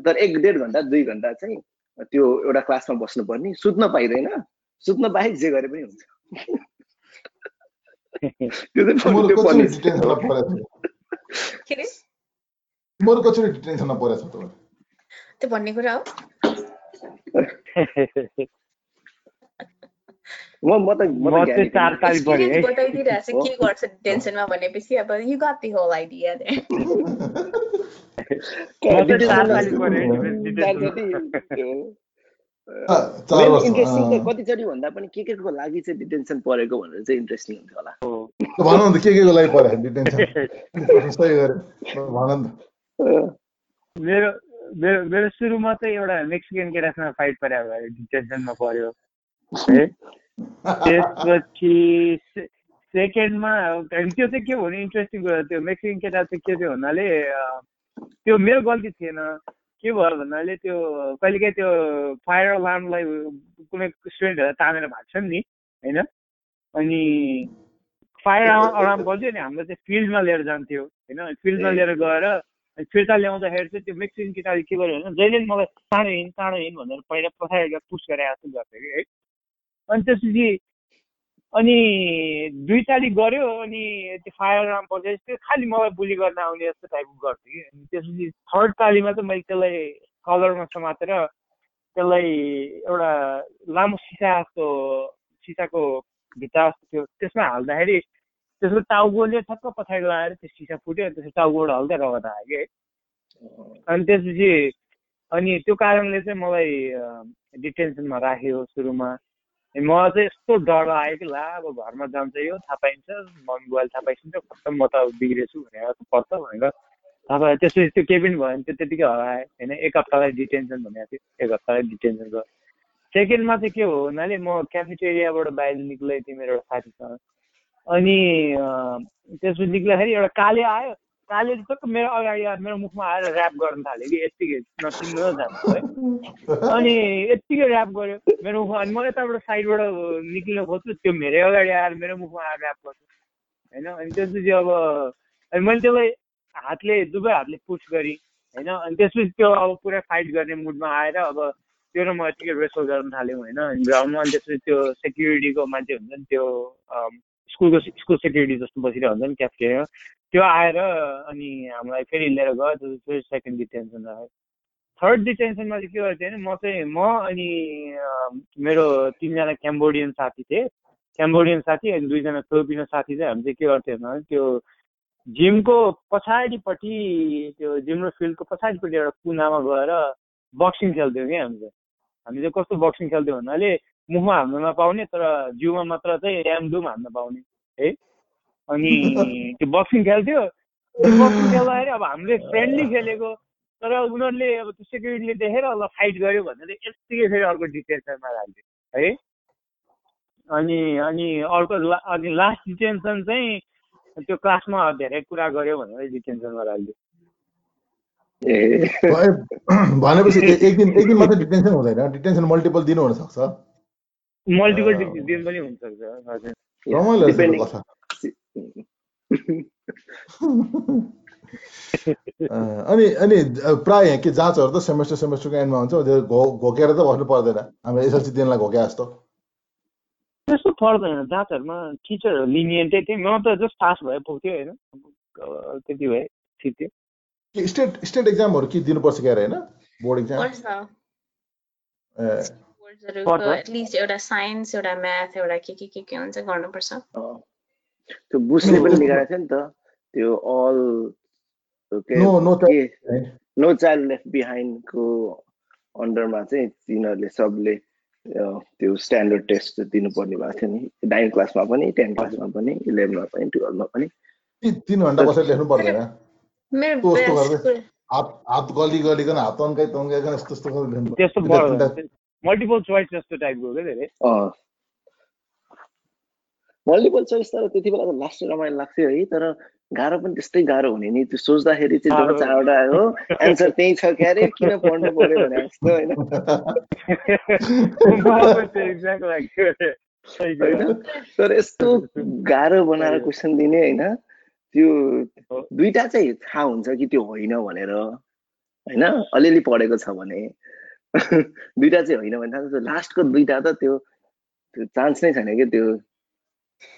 तर एक डेढ घन्टा दुई घन्टा चाहिँ त्यो एउटा क्लासमा बस्नुपर्ने सुत्न पाइँदैन। सुत्न बाहेक जे गरे पनि हुन्छ। त्यो भन्ने कुरा हो। म म त म चाहिँ चार तारिक पढेँ है। बताइदिइरहेछ के गर्छ टेन्सनमा भनेपछि अब you got the whole idea interesting कतिचोटि भन्दा पनि के के को लागि चाहिँ डिटेन्सन परेको भनेर चाहिँ इन्ट्रेस्टिङ हुन्छ होला। भन न के के को लागि पऱ्यो डिटेन्सन सही गरे। भन न मेरो मेरो मेरो सुरुमा चाहिँ एउटा मेक्सिकन केटासँग फाइट पऱ्यो डिटेन्सनमा पऱ्यो। है? त्यसपछि सेकेन्डमा त्यो चाहिँ के भने इन्ट्रेस्टिङ कुरा त्यो मेक्सिकन केटा चाहिँ के थियो भन्नाले त्यो मेरो गल्ती थिएन। के भयो भन्नाले त्यो कहिलेकाहीँ त्यो फायर अलार्मलाई कुनै स्टुडेन्टहरूलाई तानेर भाग्छ नि होइन? अनि फायर अलार्म बज्यो नि हाम्रो चाहिँ फिल्डमा लिएर जान्थ्यो होइन? फिल्डमा लिएर गएर फिर्ता ल्याउँदाखेरि चाहिँ त्यो मेक्सिकन केटाले के गर्यो भने जहिले पनि मलाई चाँडो हिँड चाँडो हिँड भनेर पहिला पछाडि पुस गरेर जस्तो गर्थ्यो कि है। अनि त्यसपछि अनि दुई तालिक गऱ्यो अनि त्यो फायर अलार्म बजेपछि त्यो खालि मलाई बुली गर्न आउने जस्तो टाइपको गर्थ्यो कि। अनि त्यसपछि थर्ड तालीमा चाहिँ मैले त्यसलाई कलरमा समातेर त्यसलाई एउटा लामो सिसा जस्तो सिसाको भित्ता जस्तो थियो त्यसमा हाल्दाखेरि त्यसको टाउकोले ठक्क पछाडि लगाएर त्यो सिसा फुट्यो त्यसको टाउकोबाट हल्का रगत आयो कि अनि त्यसपछि अनि त्यो कारणले चाहिँ मलाई डिटेन्सनमा राख्यो सुरुमा। मलाई चाहिँ यस्तो डर आयो कि ला अब घरमा जान्छ यो थाहा पाइन्छ मम्मी बुवाले थाहा पाइसक्छ खत्तम म त बिग्रेछु भनेर पर्छ भनेर। थाहा पायो त्यसपछि त्यो केही पनि भएन त्यो त्यतिकै हरायो होइन एक हप्तालाई डिटेन्सन भनेको थियो एक हप्तालाई डिटेन्सन गयो सेकेन्डमा चाहिँ के हो भन्नाले म क्याफेटेरियाबाट बाहिर निक्लेको थिएँ मेरो एउटा साथीसँग। अनि त्यसपछि निक्दाखेरि एउटा काले आयो। काले टक्क मेरो अगाडि मेरो मुखमा आएर ऱ्याप गर्न थाल्यो कि यत्तिकै जानु है अनि यत्तिकै ऱ्याप गर्यो मेरो मुखमा। अनि म यताबाट साइडबाट निक्लिन खोज्छु त्यो मेरै अगाडि आएर मेरो मुखमा आएर ऱ्याप गर्छु। होइन? अनि त्यसपछि अब अनि मैले त्यसलाई हातले दुवै हातले पुस गरेँ। होइन? अनि त्यसपछि त्यो अब पुरै फाइट गर्ने मुडमा आएर अब त्यो र म यत्तिकै रेसल गर्न थाल्यौँ होइन? ग्राउन्डमा अनि त्यसपछि त्यो सेक्युरिटीको मान्छे हुन्छ नि त्यो स्कुलको स्कुल सेक्युरिटी जस्तो बसिरहेको हुन्छ नि क्याफेटेरिया त्यो आएर अनि हामीलाई फेरि लिएर गयो त्यो सेकेन्ड डिटेन्सन आयो थर्ड डिटेन्सनमा चाहिँ के गर्थ्यो भने म चाहिँ म अनि मेरो तिनजना क्याम्बोडियन साथी थिएँ। क्याम्बोडियन साथी अनि दुईजना फिलिपिनो साथी चाहिँ हामी चाहिँ के गर्थ्यो भने त्यो जिमको पछाडिपट्टि त्यो जिम र फिल्डको पछाडिपट्टि एउटा कुनामा गएर बक्सिङ खेल्थ्यौँ कि हामी चाहिँ। हामी चाहिँ कस्तो बक्सिङ खेल्थ्यौँ भन्नाले मुखमा हाल्न नपाउने तर जिउमा मात्र चाहिँ ड्यामडुम हान्न पाउने है? अनि त्यो बक्सिङ खेल्थ्यो बक्सिङ खेल्दाखेरि अब हामीले फ्रेन्डली खेलेको तर उनीहरूले अब त्यो सेक्युरिटीले देखेर अब फाइट गर्यो भनेर यत्तिकै फेरि अर्को डिटेन्सनमा राख्थ्यो है? अनि अनि अर्को ला अनि लास्ट डिटेन्सन चाहिँ त्यो क्लासमा धेरै कुरा गर्यो भनेर डिटेन्सनमा राख्थ्यो भनेपछि एक दिन एक दिन मात्रै डिटेन्सन हुँदैन डिटेन्सन मल्टिपल दिन हुनसक्छ। मल्टिपल दिन पनि हुनसक्छ हजुर। अनि अनि प्रायः यहाँ के जाँचहरू त सेमेस्टर सेमेस्टरको एन्डमा हुन्छ घो घोकेर त बस्नु पर्दैन। हाम्रो एसएलसी दिनलाई घोके जस्तो। त्यस्तो पर्दैन। जाँचहरूमा टिचरहरू लिनियन्टै थिएँ म त जस्ट पास भए पुग्थ्यो होइन? त्यति भए ठिक थियो स्टेट स्टेट एक्जामहरू के दिनुपर्छ क्या होइन? बोर्ड एक्जाम एटलिस्ट एउटा साइन्स एउटा म्याथ एउटा के के के के हुन्छ गर्नुपर्छ। त्यो बुसले पनि निकालेको थियो नि त। त्यो अल नो चाइल्ड लेफ्ट बिहाइन्डको अन्डरमा चाहिँ तिनीहरूले सबले त्यो स्ट्यान्डर्ड टेस्ट दिनुपर्ने भएको थियो नि। नाइन क्लासमा पनि टेन क्लासमा पनि इलेभेनमा पनि टुवेल्भमा पनि। तिन घन्टा बसेर लेख्नु पर्दैन। हात हात गली गलिकन हात तन्काइ तन्काइकन यस्तो यस्तो त्यस्तो मल्टिपल चोइस जस्तो टाइपको क्या धेरै मल्टिपल चोइस तर त्यति बेला त लास्ट रमाइलो लाग्थ्यो है तर गाह्रो पनि त्यस्तै गाह्रो हुने नि। त्यो सोच्दाखेरि चाहिँ जब चारवटा हो एन्सर त्यही छ क्या अरे किन पढ्नु पर्यो भने जस्तो होइन। तर यस्तो गाह्रो बनाएर क्वेसन दिने होइन त्यो दुइटा चाहिँ थाहा हुन्छ कि त्यो होइन भनेर होइन? अलिअलि पढेको छ भने। दुइटा चाहिँ होइन भने थाहा लास्टको दुइटा त त्यो त्यो चान्स नै छैन कि त्यो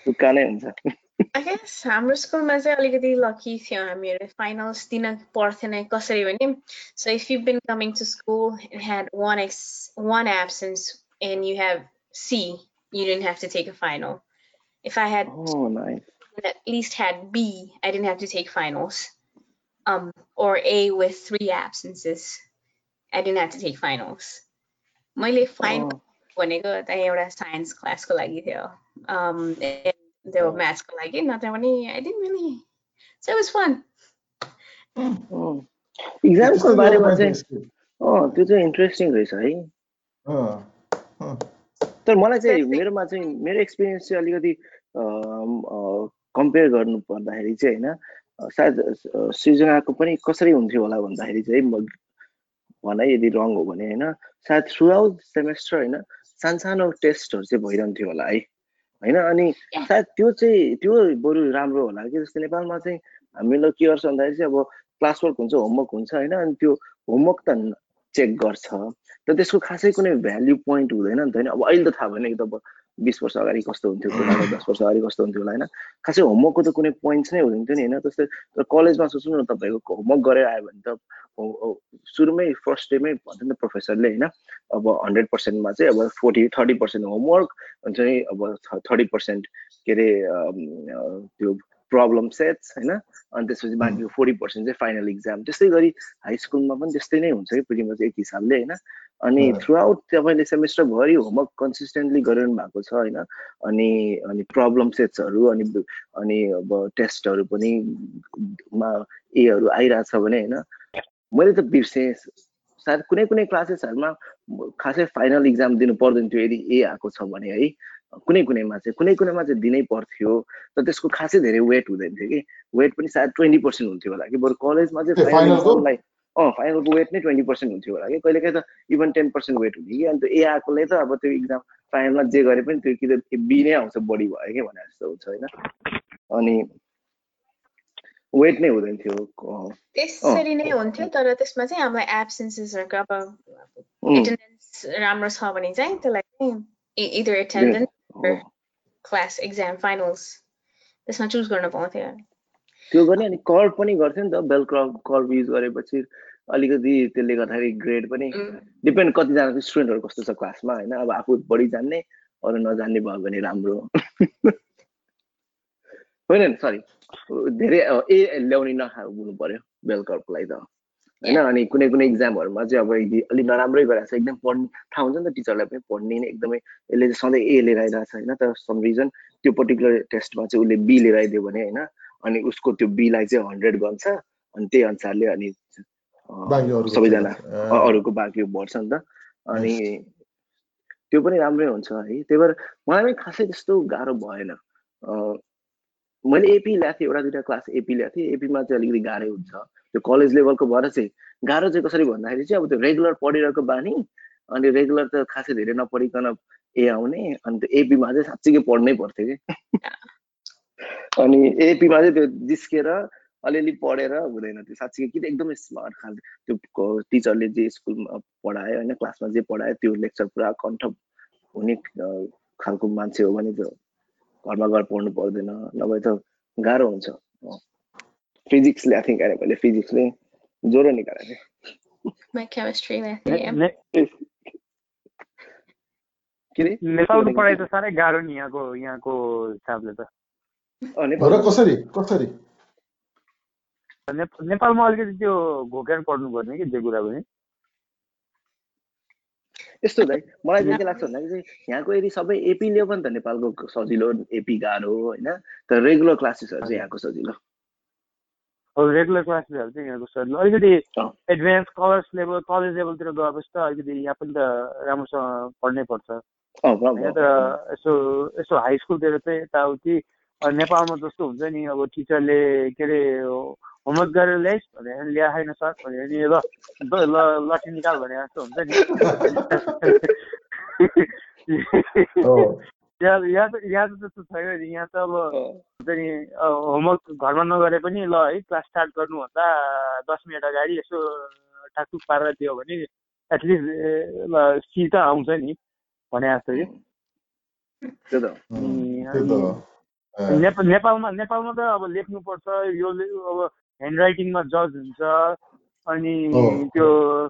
तुक्का नै हुन्छ I guess हाम्रो स्कुलमा चाहिँ अलिकति लकी थियो हामीहरू फाइनल्स दिन पर्थेन कसरी भने so if you've been coming to school and had one ex one absence and you have C you didn't have to take a final if I had oh, nice. at least had B I didn't have to take finals um or A with three absences I didn't have to take finals. मैले final भनेको त एउटा science क्लासको लागि थियो. Um त्यो म्याथ्सको लागि नत्र भने I didn't really so was fun इक्जामको बारेमा चाहिँ अँ त्यो चाहिँ इन्ट्रेस्टिङ रहेछ है। तर मलाई चाहिँ मेरोमा चाहिँ मेरो एक्सपिरियन्स चाहिँ अलिकति कम्पेयर गर्नु पर्दाखेरि चाहिँ होइन सायद सृजनाको पनि कसरी हुन्थ्यो होला भन्दाखेरि चाहिँ भनाइ यदि रङ हो भने होइन सायद थ्रु आउट सेमेस्टर होइन सानसानो टेस्टहरू चाहिँ भइरहन्थ्यो होला है। होइन अनि सायद त्यो चाहिँ त्यो बरु राम्रो होला कि जस्तै नेपालमा चाहिँ हामीले के गर्छ भन्दाखेरि चाहिँ अब क्लास वर्क हुन्छ होमवर्क हुन्छ होइन अनि त्यो होमवर्क त चेक गर्छ। तर त्यसको खासै कुनै भ्याल्यु पोइन्ट हुँदैन नि त होइन। अब अहिले त थाहा भएन कि त बिस वर्ष अगाडि कस्तो हुन्थ्यो दस वर्ष अगाडि कस्तो हुन्थ्यो होला होइन। खासै होमवर्कको त कुनै पोइन्ट्स नै हुँदैन थियो नि होइन। तर कलेजमा सोच्नु न तपाईँको होमवर्क गरेर आयो भने त सुरुमै फर्स्ट डेमै भन्छ नि त प्रोफेसरले होइन। अब हन्ड्रेड पर्सेन्टमा चाहिँ अब फोर्टी थर्टी पर्सेन्ट होमवर्क हुन्छ नि अब थर्टी पर्सेन्ट के अरे त्यो प्रब्लम सेट्स होइन? अनि त्यसपछि बाँकी फोर्टी पर्सेन्ट चाहिँ फाइनल इक्जाम त्यस्तै गरी हाई स्कुलमा पनि त्यस्तै नै हुन्छ कि प्रिटिमच एक हिसाबले होइन? अनि थ्रु आउट तपाईँले सेमेस्टरभरि होमवर्क कन्सिस्टेन्टली गरिरहनु भएको छ होइन? अनि अनि प्रब्लम सेट्सहरू अनि अनि अब टेस्टहरू पनि मा एहरू आइरहेछ भने होइन? मैले त बिर्सेँ। सायद कुनै कुनै क्लासेसहरूमा खासै फाइनल इक्जाम दिनु पर्दैन थियो यदि ए आएको छ भने है? कुनै कुनैमा चाहिँ कुनै कुनैमा चाहिँ दिनै पर्थ्यो तर त्यसको खासै धेरै वेट हुँदैन थियो कि। वेट पनि सायद ट्वेन्टी पर्सेन्ट हुन्थ्यो होला कि। बरु कलेजमा चाहिँ फाइनल अँ फाइनलको वेट नै ट्वेन्टी पर्सेन्ट हुन्थ्यो होला कि। कहिले काहीँ त इभन टेन पर्सेन्ट वेट हुन्थ्यो कि। अन्त ए आएकोले त अब त्यो इक्जाम फाइनलमा जे गरे पनि त्यो कि त बी नै आउँछ बढी भयो कि भने जस्तो हुन्छ होइन। अनि वेट नै हुँदैन थियो। त्यसरी नै हुन्थ्यो तर त्यसमा चाहिँ अब एब्सेन्सेसहरूको अब एटेन्डेन्स राम्रो छ भने चाहिँ त्यसलाई चाहिँ either attendance class exam finals त्यसमा चुज गर्न पाउँथ्यो। त्यो गर्ने अनि कर्भ पनि गर्थ्यो नि त बेल कर्भ कर्भ युज गरेपछि अलिकति त्यसले गर्दाखेरि ग्रेड पनि डिपेन्ड कतिजना स्टुडेन्टहरू कस्तो छ क्लासमा होइन? अब आफू बढी जान्ने अरू नजान्ने भयो भने राम्रो। होइन सरी धेरै ए ल्याउने नखा हुनु पर्यो बेल कर्भको लागि त। होइन अनि कुनै कुनै इक्जामहरूमा चाहिँ अब अलिक नराम्रै गरेको छ एकदम पढ्ने थाहा हुन्छ नि त टिचरलाई पनि पढ्ने नै एकदमै यसले चाहिँ सधैँ ए लिएर आइरहेको छ होइन तर सम रिजन त्यो पर्टिकुलर टेस्टमा चाहिँ उसले बी लिएर आइदियो भने होइन अनि उसको त्यो बीलाई चाहिँ हन्ड्रेड गर्छ अनि त्यही अनुसारले अनि सबैजना अरूको बाँकी बढ्छ नि त अनि त्यो पनि राम्रै हुन्छ है त्यही भएर मलाई पनि खासै त्यस्तो गाह्रो भएन मैले एपी ल्याएको थिएँ एउटा दुइटा क्लास एपी ल्याएको थिएँ एपीमा चाहिँ अलिकति गाह्रै हुन्छ त्यो कलेज लेभलको भएर चाहिँ गाह्रो चाहिँ कसरी भन्दाखेरि चाहिँ अब त्यो रेगुलर पढिरहेको बानी अनि रेगुलर त खासै धेरै नपढिकन ए आउने अनि त्यो एपीमा चाहिँ साँच्चीकै पढ्नै पर्थ्यो कि? अनि एपीमा चाहिँ त्यो जिस्केर अलिअलि पढेर हुँदैन त्यो साँच्चै कि एकदमै स्मार्ट खालको त्यो टिचरले जे स्कुलमा पढायो होइन क्लासमा जे पढायो त्यो लेक्चर पुरा कन्ठ हुने खालको मान्छे हो भने त्यो घरमा गएर पढ्नु पर्दैन नभए त गाह्रो हुन्छ। फिजिक्स ल्याएको थिएँ मैले फिजिक्सले ज्वरो निकालेको थिएँ नेपालको पढाइ त साह्रै गाह्रो नि यहाँको यहाँको हिसाबले त कसरी कसरी नेपालमा अलिकति त्यो घोकेर पढ्नुपर्ने कि जे कुरा पनि यस्तो दाइ मलाई चाहिँ के लाग्छ भन्दाखेरि चाहिँ यहाँको यदि सबै एपी लियो भने त नेपालको सजिलो एपी गाह्रो होइन तर रेगुलर क्लासेसहरू चाहिँ यहाँको सजिलो रेगुलर क्लासेसहरू चाहिँ यहाँको सजिलो अलिकति एडभान्स कलेज लेभल कलेज लेभलतिर गएपछि त अलिकति यहाँ पनि त राम्रोसँग पढ्नै पर्छ। तर यसो यसो हाई स्कुलतिर चाहिँ यताउति नेपालमा जस्तो हुन्छ नि अब टिचरले के अरे होमवर्क गरेर ल्याइस् भने ल्या छैन सर भने नि ल ल लट्ठी निकाल भने जस्तो हुन्छ नि। यहाँ यहाँ त यहाँ त त्यस्तो छैन नि। यहाँ त अब हुन्छ नि होमवर्क घरमा नगरे पनि ल है क्लास स्टार्ट गर्नुभन्दा दस मिनट अगाडि यसो टाकटुक पारेर दियो भने एटलिस्ट ल सी त आउँछ नि भने जस्तो कि। नेपाल नेपालमा नेपालमा त अब लेख्नुपर्छ यो अब ह्यान्ड राइटिङमा जज हुन्छ। अनि त्यो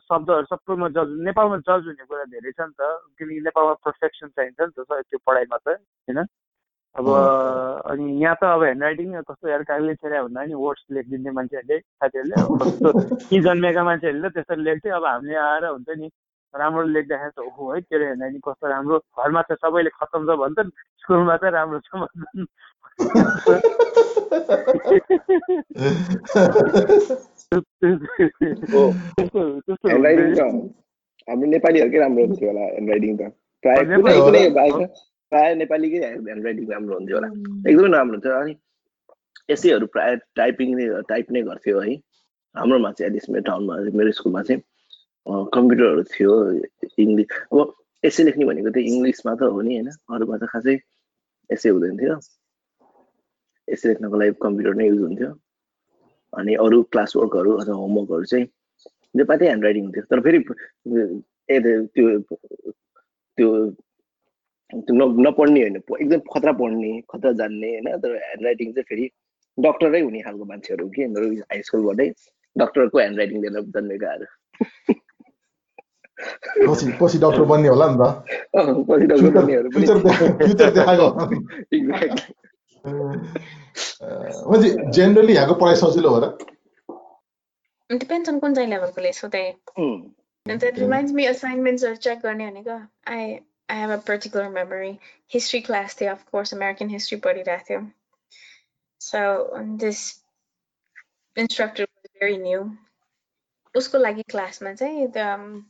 शब्दहरू सबैमा जज नेपालमा जज हुने कुरा धेरै छ नि त। किनकि नेपालमा पर्फेक्सन चाहिन्छ नि त त्यो पढाइमा त होइन? अब अनि यहाँ त अब ह्यान्ड राइटिङ कस्तो यार कागले छेड्या भन्दा नि वर्ड्स लेखिदिने मान्छेहरूले साथीहरूले कस्तो कि जन्मेका मान्छेहरूले त्यसरी लेख्थ्यो। अब हामीले आएर हुन्छ नि राम्रो लेख्दाखेरि त ओहो है तेरो ह्यान्ड राइटिङ कस्तो राम्रो। घरमा त सबैले खत्तम छ भन्छन् स्कुलमा चाहिँ राम्रो छ भन्छन् हाम्रो नेपालीहरूकै राम्रो हुन्थ्यो होला ह्यान्ड राइटिङ त प्रायः कुनै कुनै प्रायः नेपालीकै ह्यान्ड राइटिङ राम्रो हुन्थ्यो होला एकदमै राम्रो हुन्थ्यो अनि एसैहरू प्रायः टाइपिङ नै टाइप नै गर्थ्यो है हाम्रोमा चाहिँ एटलिस्ट मेरो टाउनमा मेरो स्कुलमा चाहिँ कम्प्युटरहरू थियो इङ्ग्लिस अब एसे लेख्ने भनेको त इङ्ग्लिसमा त हो नि होइन अरूमा त खासै एसे हुँदैन थियो एसे लेख्नको लागि कम्प्युटर नै युज हुन्थ्यो अनि अरू क्लास वर्कहरू अथवा होमवर्कहरू चाहिँ नेपाली ह्यान्ड राइटिङ हुन्थ्यो। तर फेरि ए त्यो त्यो त्यो नपढ्ने होइन एकदम खतरा पढ्ने खतरा जान्ने होइन तर ह्यान्ड राइटिङ चाहिँ फेरि डक्टरै हुने खालको मान्छेहरू कि मेरो हाई स्कुलबाटै डक्टरको ह्यान्ड राइटिङ लिएर जन्मेको पछि पछि डक्टर बन्ने होला नि त। पछि डक्टर बन्नेहरू फ्युचर देखाएको म्हणजे जेनरली यहाँको पढाइ सजिलो हो र It depends on कुन चाहिँ लेभलकोले सो त्यही And that reminds me assignments are check गर्ने भनेको I I have a particular memory. History class थियो of course American history पढिरहेको थियो. So this instructor was very new. उसको लागि क्लासमा चाहिँ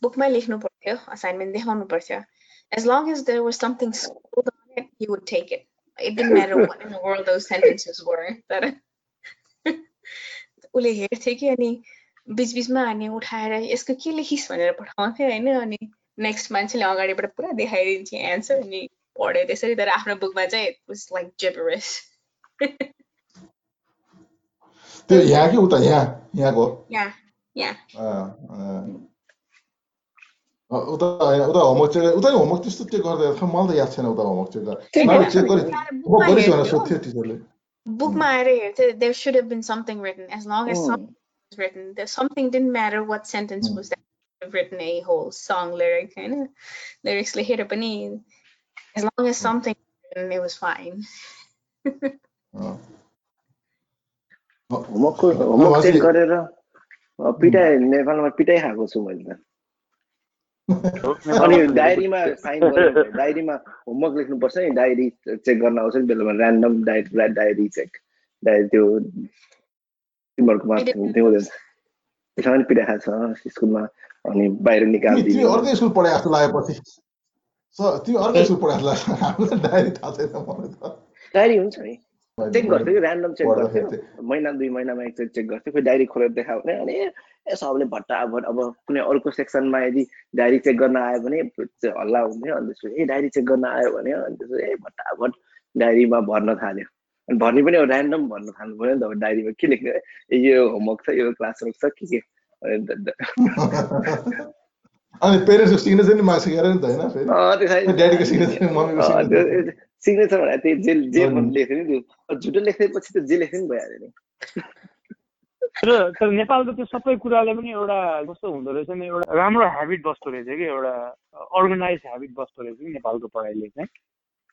बुकमै लेख्नु पर्थ्यो असाइनमेन्ट देखाउनु पर्थ्यो as long as there was something scribbled on it, he would take it. It didn't matter what in the world those sentences were. तर उसले हेर्थ्यो कि अनि बिचबिचमा अनि उठाएर यसको के लेखिस् भनेर पठाउँथ्यो होइन अनि नेक्स्ट मान्छेले अगाडिबाट पुरा देखाइदिन्थ्यो एन्सर अनि पढ्यो त्यसरी तर आफ्नो बुकमा चाहिँ वाज लाइक जेबरस त्यो यहाँ कि उता यहाँ यहाँको यहाँ Yeah. उता उता होमवर्क चेक उता होमवर्क त्यस्तो चेक गर्दै मलाई त याद छैन उता होमवर्क चेक गरेँ चेक गरेँ म गरेछु भनेर सोध्थ्यो टिचरले बुकमा आएर हेर्थ्यो there should have been something written as long as something was written. There's something didn't matter what sentence was that have written a whole song lyric. And lyrics later पनि as long as something written, it was fine. Homework homework check गरेर पिटाइ नेपालमा पिटाइ खाएको छु मैले त अनि डायरीमा साइन गर्यो डायरीमा होमवर्क लेख्नुपर्छ नि डायरी चेक गर्न आउँछ नि बेलामा random diary diary check. Diary त्यो तिमीहरूकोमा त्यसमा पनि पिटाइ खाएको छ स्कुलमा अनि बाहिर निकालिदियो अर्कै स्कुल पढाए जस्तो लागेपछि। तिमी अर्कै स्कुल पढाए जस्तो लाग्छ हामीलाई डायरी थाहा छैन मलाई त। डायरी हुन्छ नि। चेक गर्थ्यो कि ऱ्यान्डम चेक गर्थ्यो महिना दुई महिनामा एकचोटि चेक गर्थ्यो कोही डायरी खोलेर देखायो भने अनि ए सबले भट्टाभट अब कुनै अर्को सेक्सनमा यदि डायरी चेक गर्न आयो भने हल्ला हुन्थ्यो अनि त्यसपछि ए डायरी चेक गर्न आयो भने अनि त्यसपछि ए भट्टाभट डायरीमा भर्न थाल्यो अनि भर्ने पनि अब ऱ्यान्डम भर्न थाल्नु पऱ्यो नि त अब डायरीमा के लेख्ने ए यो होमवर्क छ यो क्लास वर्क छ के के अनि पेरेन्ट्सको सिग्नेचर नि मागिसकेर नि त होइन सिग्नेचर मम्मीको सिग्नेचर सिग्नेचर भने त्यही जे। जे लेख्यो नि त्यो झुटो लेखेपछि त जे लेख्यो नि भइहाल्यो नि र तर नेपालको त्यो सबै कुराले पनि एउटा कस्तो हुँदो रहेछ नि एउटा राम्रो हेबिट बस्दो रहेछ कि एउटा अर्गनाइज हेबिट बस्दो रहेछ कि नेपालको पढाइले चाहिँ।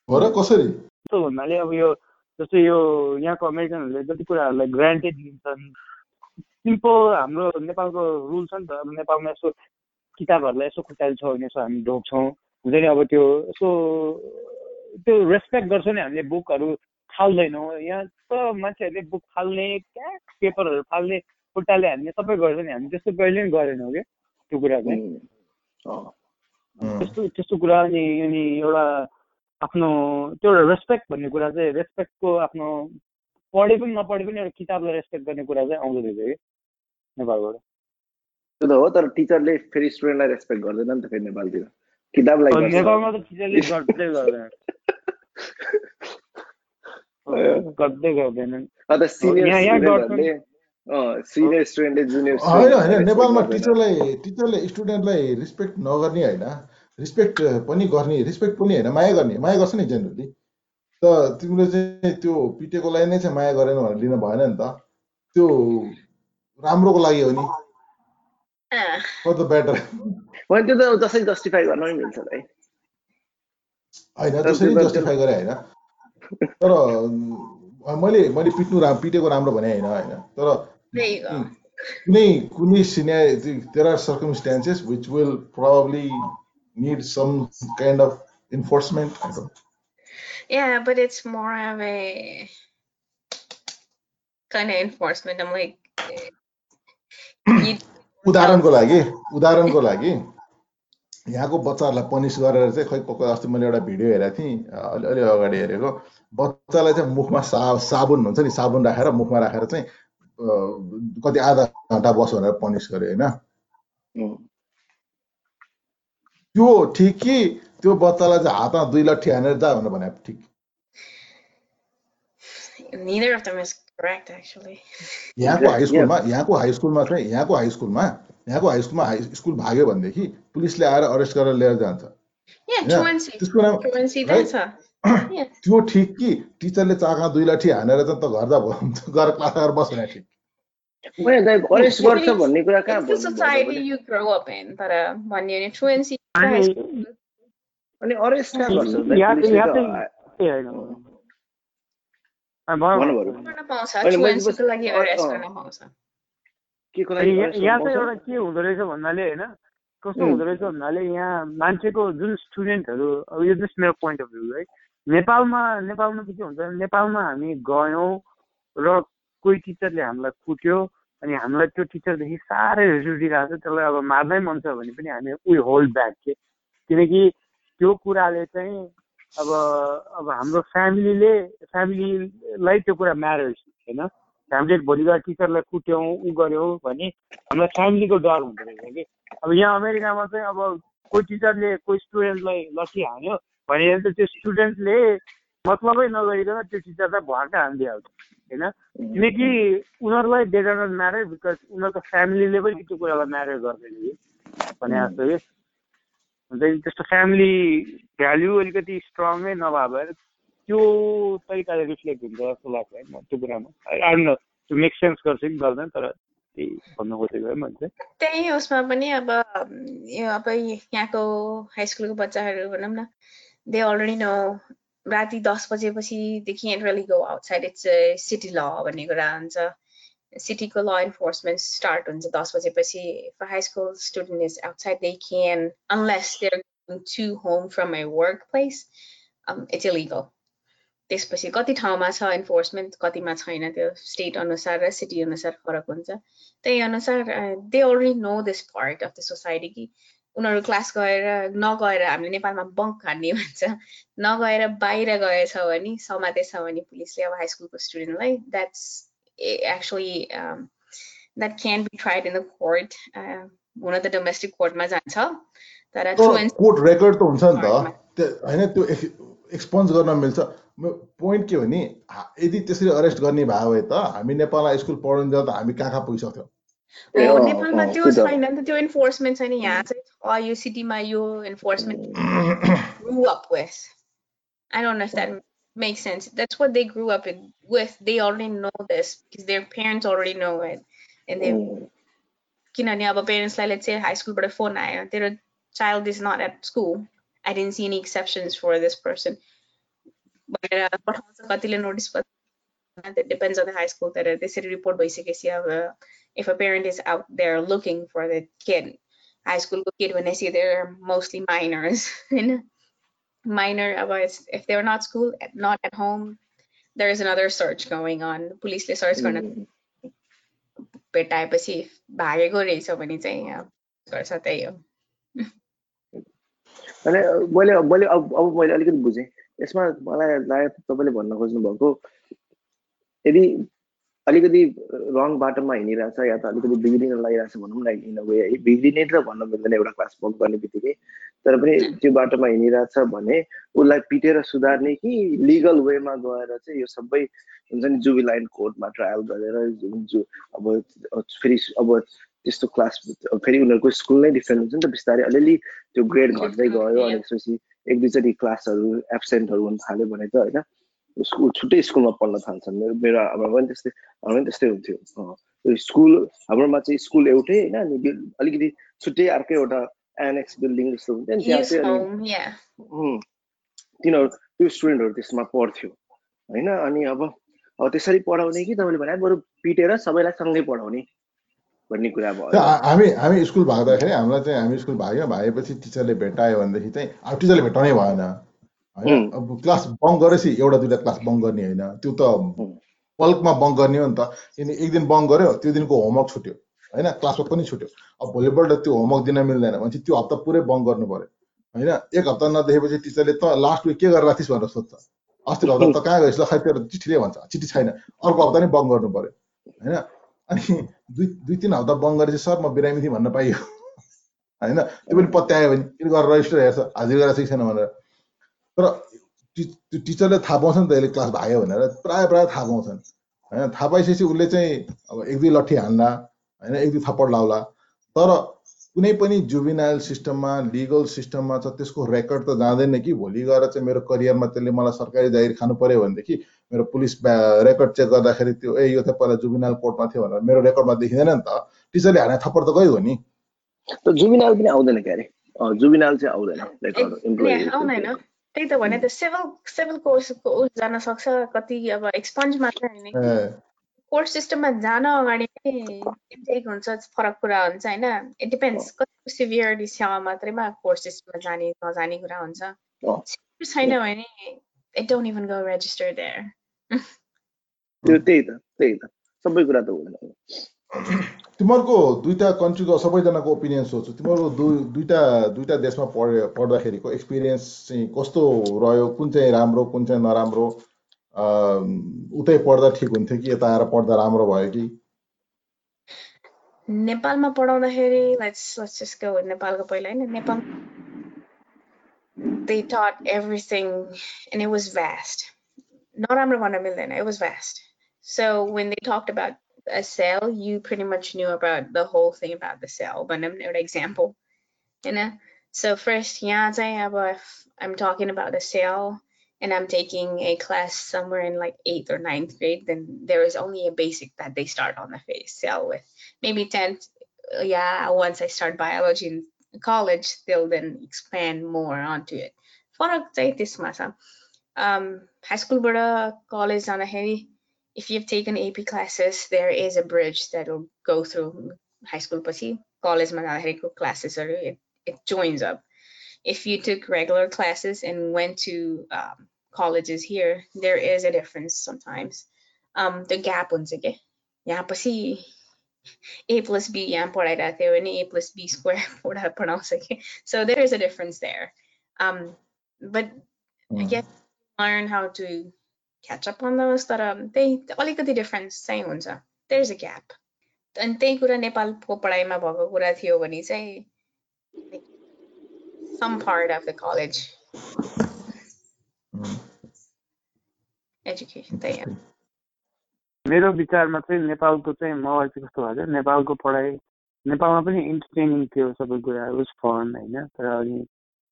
हो र कसरी? कस्तो भन्नाले अब यो जस्तै यो यहाँको अमेरिकनहरूले जति कुराहरूलाई ग्रान्टेड लिन्छन् सिम्पल हाम्रो नेपालको रुल छ नि त अब नेपालमा यसो किताबहरूलाई यसो खुट्टाले छ भने यसो हामी ढोक्छौँ हुन्छ नि अब त्यो यसो त्यो रेस्पेक्ट गर्छौँ नि हामीले बुकहरू फाल्दैनौँ। यहाँ त मान्छेहरूले बुक फाल्ने क्या पेपरहरू फाल्ने खुट्टाले हान्ने सबै गर्छ नि। हामी त्यस्तो कहिले पनि गरेनौँ क्या त्यो कुरा चाहिँ त्यस्तो त्यस्तो कुरा अनि अनि एउटा आफ्नो त्यो एउटा रेस्पेक्ट भन्ने कुरा चाहिँ रेस्पेक्टको आफ्नो पढे पनि नपढे पनि एउटा किताबलाई रेस्पेक्ट गर्ने कुरा चाहिँ आउँदो रहेछ कि नेपालबाट। त्यो त हो तर टिचरले फेरि स्टुडेन्टलाई रेस्पेक्ट गर्दैन नि त फेरि नेपालतिर। किताबलाई नेपालमा त गर्दै गर्दैन। गर्दै गर्दैनन् सिनियर स्टुडेन्टले जुनियर होइन होइन नेपालमा टिचरलाई टिचरले स्टुडेन्टलाई रिस्पेक्ट नगर्ने होइन। रिस्पेक्ट पनि गर्ने रिस्पेक्ट पनि होइन माया गर्ने। माया गर्छ नि जेनरली। त तिमीले चाहिँ त्यो पिटेकोलाई नै चाहिँ माया गरेन भनेर लिन भएन नि त। त्यो राम्रोको लागि हो नि। फर द बेटर त्यो त जसरी जस्टिफाई गर्न पनि मिल्छ भाइ होइन त्यसरी जस्टिफाई गरे होइन तर मैले मैले पिट्नु रा पिटेको राम्रो भने होइन होइन तर कुनै कुनै senior there are circumstances which will probably need some kind of enforcement. I don't. Yeah, but it's more of a kind of enforcement. I'm like, उदाहरणको लागि उदाहरणको लागि यहाँको बच्चाहरूलाई पनिस गरेर चाहिँ खै पक्क अस्ति मैले एउटा भिडियो हेरेको थिएँ अलि अलि अगाडि हेरेको। बच्चालाई चाहिँ मुखमा सा साबुन हुन्छ नि साबुन राखेर मुखमा राखेर चाहिँ कति आधा घन्टा बस भनेर पनिस गर्यो होइन? त्यो ठिक कि त्यो बच्चालाई चाहिँ हातमा दुई लट्ठी हानेर जा भनेर भने ठिक? Neither of them is correct, actually. यहाँको हाई Yeah. स्कुलमा यहाँको हाई स्कुलमा चाहिँ यहाँको हाई स्कुलमा यहाँको हाई स्कुलमा हाई स्कुल भाग्यो भनेदेखि पुलिसले आएर अरेस्ट गरेर लिएर जान्छ. त्यो ठिक कि टिचरले चाका दुई लाठी हानेर त घर गएर क्लास आएर बस भने ठिक अरेस्ट गर्छ भन्ने कुरा कहाँ. अनि अरेस्ट कहाँ गर्छ यहाँ चाहिँ? एउटा के हुँदो रहेछ भन्नाले होइन कस्तो. हुँदो रहेछ भन्नाले यहाँ मान्छेको जुन स्टुडेन्टहरू अब यो जस्ट मेरो पोइन्ट अफ भ्यू है नेपालमा नेपालमा चाहिँ के हुन्छ नेपालमा हामी गयौँ र कोही टिचरले हामीलाई कुट्यो अनि हामीलाई त्यो टिचरदेखि साह्रै रिस उठिरहेको छ त्यसलाई अब मार्नै मन छ भने पनि हामी उयो होल्ड ब्याक के किनकि त्यो कुराले चाहिँ अब अब हाम्रो फ्यामिलीले फ्यामिलीलाई त्यो कुरा म्यारेज होइन? हामीले भोलि गएर टिचरलाई कुट्यौँ ऊ गऱ्यौँ भने हामीलाई फ्यामिलीको डर हुँदो रहेछ कि? अब यहाँ अमेरिकामा चाहिँ अब कोही टिचरले कोही स्टुडेन्टलाई लट्ठी हान्यो भने चाहिँ त्यो स्टुडेन्टले मतलबै नगरिकन त्यो टिचरलाई भर्का हानिदिइहाल्छ होइन? किनकि उनीहरूलाई नट म्याटर बिकज उनीहरूको फ्यामिलीले पनि त्यो कुरालाई म्याटर गर्दैन कि? भने जस्तो कि हुन्छ नि त्यस्तो फ्यामिली भ्याल्यु अलिकति स्ट्रङै नभए भएर त्यो तरिकाले रिफ्लेक्ट हुन्छ जस्तो लाग्छ है म त्यो कुरामा। आई न त्यो मेक सेन्स गर्छ कि गर्दैन तर त्यही खोजेको त्यही उसमा पनि अब यो अब यहाँको हाई स्कुलको बच्चाहरू भनौँ न दे अलरेडी नो राति दस बजेपछि they can't really go outside it's city law भन्ने कुरा हुन्छ। सिटीको ल इन्फोर्समेन्ट स्टार्ट हुन्छ दस बजेपछि if high school student is outside they can unless they're to home from a work place it's illegal त्यसपछि कति ठाउँमा छ इन्फोर्समेन्ट कतिमा छैन त्यो स्टेट अनुसार र सिटी अनुसार फरक हुन्छ त्यही अनुसार they already know this part of the society कि उनीहरू क्लास गएर नगएर हामीले नेपालमा बङ्क हान्ने भन्छ नगएर बाहिर गएछ भने समातेछ भने पुलिसले अब हाई स्कुलको स्टुडेन्टलाई that's actually that can be tried in the court हुन त डोमेस्टिक कोर्टमा जान्छ तर truancy कोर्ट रेकर्ड त हुन्छ नि courtमा। त त्यो होइन त्यो एक्सपन्ज गर्न मिल्छ पोइन्ट के हो नि हा- यदि त्यसरी अरेस्ट गर्ने भयो भए त हामी नेपालमा स्कुल पढाउनु जाँदा हामी कहाँ कहाँ पुगिसक्थ्यौँ ए, हो अँ, नेपालमा अँ, त्यो त्यो त- छैन नि त त्यो इन्फोर्समेन्ट छैन यहाँ चाहिँ छ यो सिटीमा यो enforcement grew up with. I don't know if that makes sense. That's what they grew up in, with. They already know this because their parents already know it. And they um. किनभने अब पेरेन्ट्सलाई let's say high स्कुलबाट phone आयो तेरो child is not at school. I didn't see any exceptions for this person. भनेर पठाउँछ कतिले notice it depends on the high school तर त्यसरी रिपोर्ट भइसकेपछि अब if a parent is out there looking for the kid high school kid भनेपछि they're mostly minors होइन minor अब it's, if they're not school not at home there is another search going on. पुलिसले search गर्न um. भेटाएपछि भागेको रहेछ भने चाहिँ अब गर्छ त्यही हो अनि मैले मैले अब अब मैले अलिकति बुझेँ यसमा मलाई लाग्यो तपाईँले भन्न खोज्नु भएको यदि अलिकति रङ बाटोमा हिँडिरहेछ या त अलिकति बिग्रिन लागिरहेछ भनौँ न इन वे है। बिग्रिने त भन्न मिल्दैन एउटा क्लास बङ्क गर्ने बित्तिकै। तर पनि त्यो बाटोमा हिँडिरहेछ भने उसलाई पिटेर सुधार्ने कि लिगल वेमा गएर चाहिँ यो सबै हुन्छ नि जुबिलाइन कोर्टमा ट्रायल गरेर जुन जु अब फेरि अब त्यस्तो क्लास फेरि उनीहरूको स्कुल नै डिफ्रेन्ट हुन्छ नि त बिस्तारै। अलिअलि त्यो ग्रेड घट्दै गयो अनि त्यसपछि एक दुईचोटि क्लासहरू एब्सेन्टहरू हुन थाल्यो भने त होइन। स्कुल छुट्टै स्कुलमा पढ्न थाल्छन्। मेरो मेरो हाम्रो पनि त्यस्तै हाम्रो पनि त्यस्तै हुन्थ्यो। स्कुल हाम्रोमा चाहिँ स्कुल एउटै होइन अनि अलिकति छुट्टै अर्कै एउटा एनेक्स बिल्डिङ जस्तो हुन्थ्यो। नि त्यहाँ चाहिँ तिनीहरू त्यो स्टुडेन्टहरू त्यसमा पढ्थ्यो। होइन अनि अब अब त्यसरी पढाउने कि तपाईँले भने बरु पिटेर सबैलाई सँगै पढाउने भन्ने कुरा भयो। हामी हामी स्कुल भाग्दाखेरि हामीलाई चाहिँ हामी स्कुल भाग्यो भागेपछि टिचरले भेटायो भनेदेखि चाहिँ अब टिचरले भेटाउनै भएन। होइन. अब क्लास बङ्क गरेपछि एउटा दुइटा क्लास बङ्क गर्ने होइन। त्यो त उम्. बल्कमा बङ्क गर्ने हो नि त। किन एक दिन बङ्क गर्यो त्यो दिनको होमवर्क छुट्यो। होइन? क्लासवर्क पनि छुट्यो। अब भोलिपल्ट त्यो होमवर्क दिन मिल्दैन भनेपछि त्यो हप्ता पुरै बङ्क गर्नु पर्यो होइन? एक हप्ता नदेखेपछि टिचरले त लास्ट विक के गरेर राखिस् भनेर सोध्छ। अस्तिको हप्ता त कहाँ गएछ? ल खै तेरो चिठीले भन्छ। चिठी छैन। अर्को हप्ता नि बङ्क गर्नु पर्यो होइन? अनि दुई दुई तिन हप्ता बङ्क गरेपछि सर म बिरामी थिएँ भन्न पाइयो। होइन? त्यो पनि पत्यायो भने। किन गरेर रजिस्टर हेर्छ? हाजिर गरेर छैन भनेर। तर त्यो टिचरले थाहा पाउँछ नि त यसले क्लास भाग्यो भनेर। प्रायः प्रायः थाहा पाउँछन्। होइन थाहा पाइसकेपछि उसले चाहिँ अब एक दुई लट्ठी हान्ला होइन एक दुई थप्पड लाउला। तर कुनै पनि जुबिनाइल सिस्टममा लिगल सिस्टममा छ त्यसको रेकर्ड त जाँदैन कि। भोलि गएर चाहिँ मेरो करियरमा त्यसले मलाई सरकारी जागिर खानु पर्यो भनेदेखि मेरो पुलिस रेकर्ड चेक गर्दाखेरि त्यो ए यो त पहिला जुबिनाइल कोर्टमा थियो भनेर मेरो रेकर्डमा देखिँदैन नि त। टिचरले हाने थप्पड त गयो नि। जुबिनाइल पनि आउँदैन क्यारे। जुबिनाइल चाहिँ आउँदैन। त्यही त भने त सिभिल सिभिल कोर्सको जान सक्छ कति अब एक्सपन्ज मात्र होइन कोर्स सिस्टममा जान अगाडि नै हुन्छ फरक कुरा हुन्छ होइन? इट डिपेन्ड्स कतिको सिभियरिटी छ मात्रैमा कोर्स सिस्टममा जाने नजाने कुरा हुन्छ। छैन भने it don't even go register there त्यो त्यही त त्यही त। सबै कुरा त हुँदैन। तिमीहरूको दुईटा कन्ट्रीको सबैजनाको ओपिनियन सोध्छु। तिमीहरूको दुई दुईटा दुईटा देशमा पढ पढ्दाखेरिको एक्सपिरियन्स चाहिँ कस्तो रह्यो? कुन चाहिँ राम्रो कुन चाहिँ नराम्रो? उतै पढ्दा ठिक हुन्थ्यो कि यता आएर पढ्दा राम्रो भयो कि? नेपालमा पढाउँदाखेरि नेपालको पहिला होइन। Nepal they taught everything and it was vast. नराम्रो भन्न मिल्दैन it was vast. So when they talked about a cell, you pretty much knew about the whole thing about the cell. भनौँ न एउटा example. होइन so first यहाँ चाहिँ अब I'm talking about a cell and I'm taking a class somewhere in like eighth or ninth grade, then there is only a basic that they start on the face cell with. Maybe 10th, uh, yeah, once I start biology in college, they'll then expand more onto it. फरक चाहिँ त्यसमा छ high स्कुलबाट college जाँदाखेरि if you've taken AP classes, there is a bridge that will go through high school पछि कलेजमा जाँदाखेरिको क्लासेसहरू it, it joins up. If you took regular classes and went to um, colleges here, there is a difference sometimes. Um, the gap हुन्छ के यहाँ पछि a plus b यहाँ पढाइरहेको थियो भने a plus b square पढा पढाउँछ कि so there is a difference there um, but I hmm. guess learn how to catch up on those तर त्यही अलिकति डिफरेन्स चाहिँ हुन्छ there is a gap. अनि त्यही कुरा नेपालको पढाइमा भएको कुरा थियो भने चाहिँ some part of the college. Education त्यही मेरो विचारमा चाहिँ नेपालको चाहिँ मलाई चाहिँ कस्तो भएको नेपालको पढाइ नेपालमा पनि इन्टरटेनिङ थियो सबै कुरा उस फन होइन? तर अनि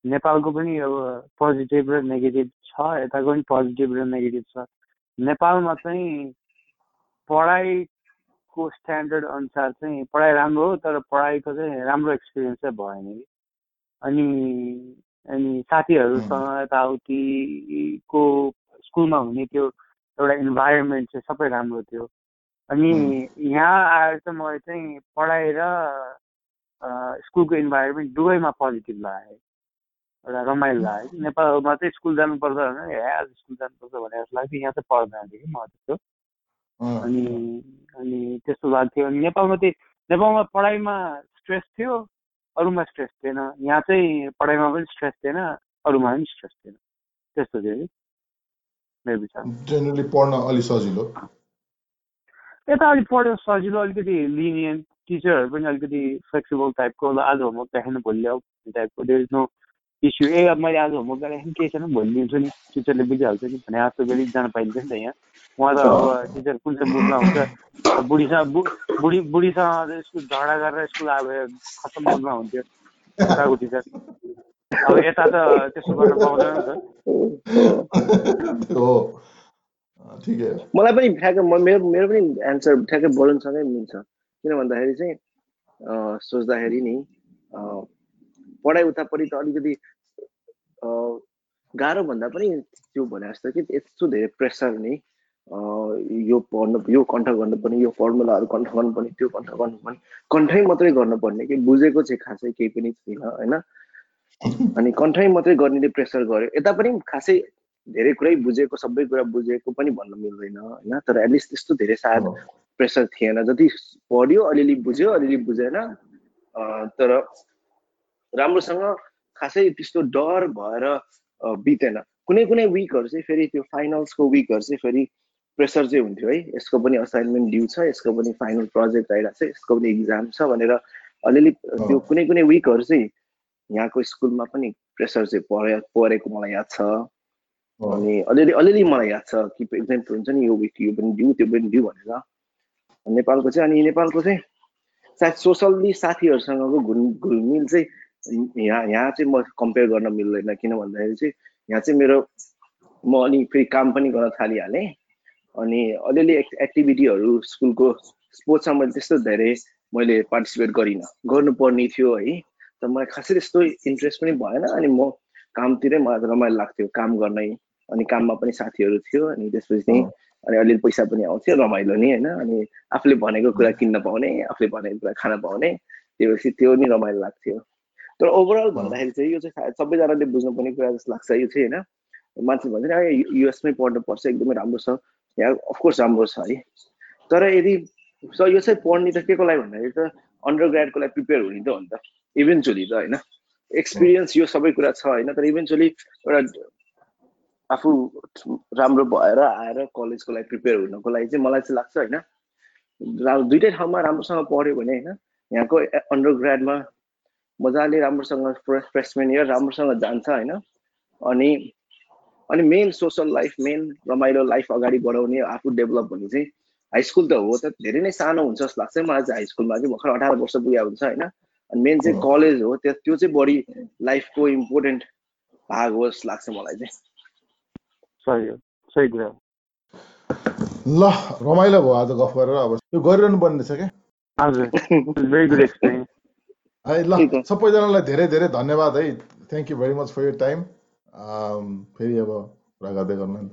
नेपालको पनि अब पोजिटिभ र नेगेटिभ छ यताको पनि पोजिटिभ र नेगेटिभ छ। नेपालमा चाहिँ पढाइको स्ट्यान्डर्ड अनुसार चाहिँ पढाइ राम्रो हो तर पढाइको चाहिँ राम्रो एक्सपिरियन्स चाहिँ भएन कि। अनि अनि साथीहरूसँग यताउतिको स्कुलमा हुने त्यो एउटा इन्भाइरोमेन्ट चाहिँ सबै राम्रो थियो। अनि यहाँ आएर चाहिँ मलाई चाहिँ पढाइ र स्कुलको इन्भाइरोमेन्ट दुवैमा पोजिटिभ लाग्यो एउटा रमाइलो लाग्यो नेपालमा चाहिँ स्कुल जानुपर्छ भने ए आज स्कुल जानुपर्छ भने जस्तो लाग्थ्यो। यहाँ चाहिँ पढ्दैन थियो कि म त्यस्तो। अनि अनि त्यस्तो लाग्थ्यो। अनि नेपालमा चाहिँ नेपालमा पढाइमा स्ट्रेस थियो अरूमा स्ट्रेस थिएन। यहाँ चाहिँ पढाइमा पनि स्ट्रेस थिएन अरूमा पनि स्ट्रेस थिएन। त्यस्तो थियो कि? जेनरली पढ्न अलिक सजिलो। यता अलिक पढ्यो सजिलो अलिकति लिनियन्ट टिचरहरू पनि अलिकति फ्लेक्सिबल टाइपको आज होमवर्क देखाएन भोलि ल्याऊ टाइपको। देयर इज नो इस्यु ए अब मैले आज होमवर्क गरेर केही छैन भोलि दिन्छु नि टिचरले बुझिहाल्छ नि भने जस्तो गरी जान पाइन्छ नि त यहाँ। उहाँ त अब टिचर कुन चाहिँ बुझ्न हुन्छ बुढीसँग बुढी बुढीसँग स्कुल झगडा गरेर स्कुल अब खतम बुझ्न हुन्थ्यो टिचर। अब यता त त्यसो गर्न पाउँदैन नि त। मलाई पनि ठ्याक्कै मेरो मेरो पनि एन्सर ठ्याक्कै बोलनसँगै मिल्छ। किन भन्दाखेरि चाहिँ सोच्दाखेरि नि पढाइ उतापट्टि त अलिकति गाह्रो भन्दा पनि त्यो भने जस्तो कि यस्तो धेरै प्रेसर नि यो पढ्नु यो कन्ठ गर्नुपर्ने यो फर्मुलाहरू कन्ठ गर्नुपर्ने त्यो कन्ठ गर्नुपर्ने कन्ठै मात्रै गर्नुपर्ने कि बुझेको चाहिँ खासै केही पनि छैन होइन? अनि कन्ठै मात्रै गर्नेले प्रेसर गर्यो। यता पनि खासै धेरै कुरै बुझेको सबै कुरा बुझेको पनि भन्न मिल्दैन होइन? तर एटलिस्ट त्यस्तो धेरै सायद प्रेसर थिएन। जति पढ्यो अलिअलि बुझ्यो अलिअलि बुझेन तर राम्रोसँग खासै त्यस्तो डर भएर बितेन। कुनै कुनै विकहरू चाहिँ फेरि त्यो फाइनल्सको विकहरू चाहिँ फेरि प्रेसर चाहिँ हुन्थ्यो है। यसको पनि असाइनमेन्ट ड्यू छ यसको पनि फाइनल प्रोजेक्ट आइरहेको छ यसको पनि इक्जाम छ भनेर अलिअलि त्यो कुनै कुनै विकहरू चाहिँ यहाँको स्कुलमा पनि प्रेसर चाहिँ परे परेको मलाई याद छ। अनि अलिअलि अलिअलि मलाई याद छ कि इक्जाम्पल हुन्छ नि यो विक यो पनि दिउँ त्यो पनि दिउँ भनेर। नेपालको चाहिँ अनि नेपालको चाहिँ सायद सोसल्ली साथीहरूसँगको घुल घुलमिल चाहिँ यहाँ यहाँ चाहिँ म कम्पेयर गर्न मिल्दैन किन भन्दाखेरि चाहिँ यहाँ चाहिँ मेरो म अनि फेरि काम पनि गर्न थालिहालेँ। अनि अलिअलि एक्टिभिटीहरू स्कुलको स्पोर्ट्समा मैले त्यस्तो धेरै मैले पार्टिसिपेट गरिनँ। गर्नुपर्ने थियो है। त मलाई खासै त्यस्तो इन्ट्रेस्ट पनि भएन अनि म कामतिरै मलाई रमाइलो लाग्थ्यो काम गर्नै। अनि काममा पनि साथीहरू थियो अनि त्यसपछि चाहिँ अनि अलिअलि पैसा पनि आउँथ्यो रमाइलो नि होइन। अनि आफूले भनेको कुरा किन्न पाउने आफूले भनेको कुरा खान पाउने। त्योपछि त्यो नि रमाइलो लाग्थ्यो। तर ओभरअल भन्दाखेरि चाहिँ यो चाहिँ सबैजनाले बुझ्नुपर्ने कुरा जस्तो लाग्छ यो चाहिँ होइन। मान्छे भन्छ नि युएसमै पढ्नुपर्छ एकदमै राम्रो छ। यहाँ अफकोर्स राम्रो छ। है। तर यदि यो चाहिँ पढ्ने त के को लागि भन्दाखेरि त अन्डर ग्राडको लागि प्रिपेयर हुने त हो नि त। इभेन्चुली त होइन। एक्सपिरियन्स यो सबै कुरा छ होइन। तर इभेन्चुली एउटा आफू राम्रो भएर आएर कलेजको लागि प्रिपेयर हुनको लागि चाहिँ मलाई चाहिँ लाग्छ होइन। दुइटै ठाउँमा राम्रोसँग पढ्यो भने होइन यहाँको अन्डर ग्राडमा मजाले राम्रोसँग फ्रेसमेन इयर राम्रोसँग जान्छ होइन। अनि अनि मेन सोसल लाइफ मेन रमाइलो लाइफ अगाडि बढाउने आफू डेभलप हुने चाहिँ हाई स्कुल त हो त धेरै नै सानो हुन्छ जस्तो लाग्छ मलाई चाहिँ हाई स्कुलमा चाहिँ भर्खर अठार वर्ष पुगेको हुन्छ होइन। अनि मेन चाहिँ कलेज हो त्यो त्यो चाहिँ बढी लाइफको इम्पोर्टेन्ट भाग हो जस्तो लाग्छ मलाई चाहिँ। सही हो सही कुरा। ल रमाइलो भयो आज गफ गरेर अब यो गरिरहनु पर्ने छ क्या? हजुर भेरी गुड एक्सपिरियन्स है ल सबैजनालाई धेरै धेरै धन्यवाद है। Thank you very much for your time फेरि अब कुरा गर्दै गर्नु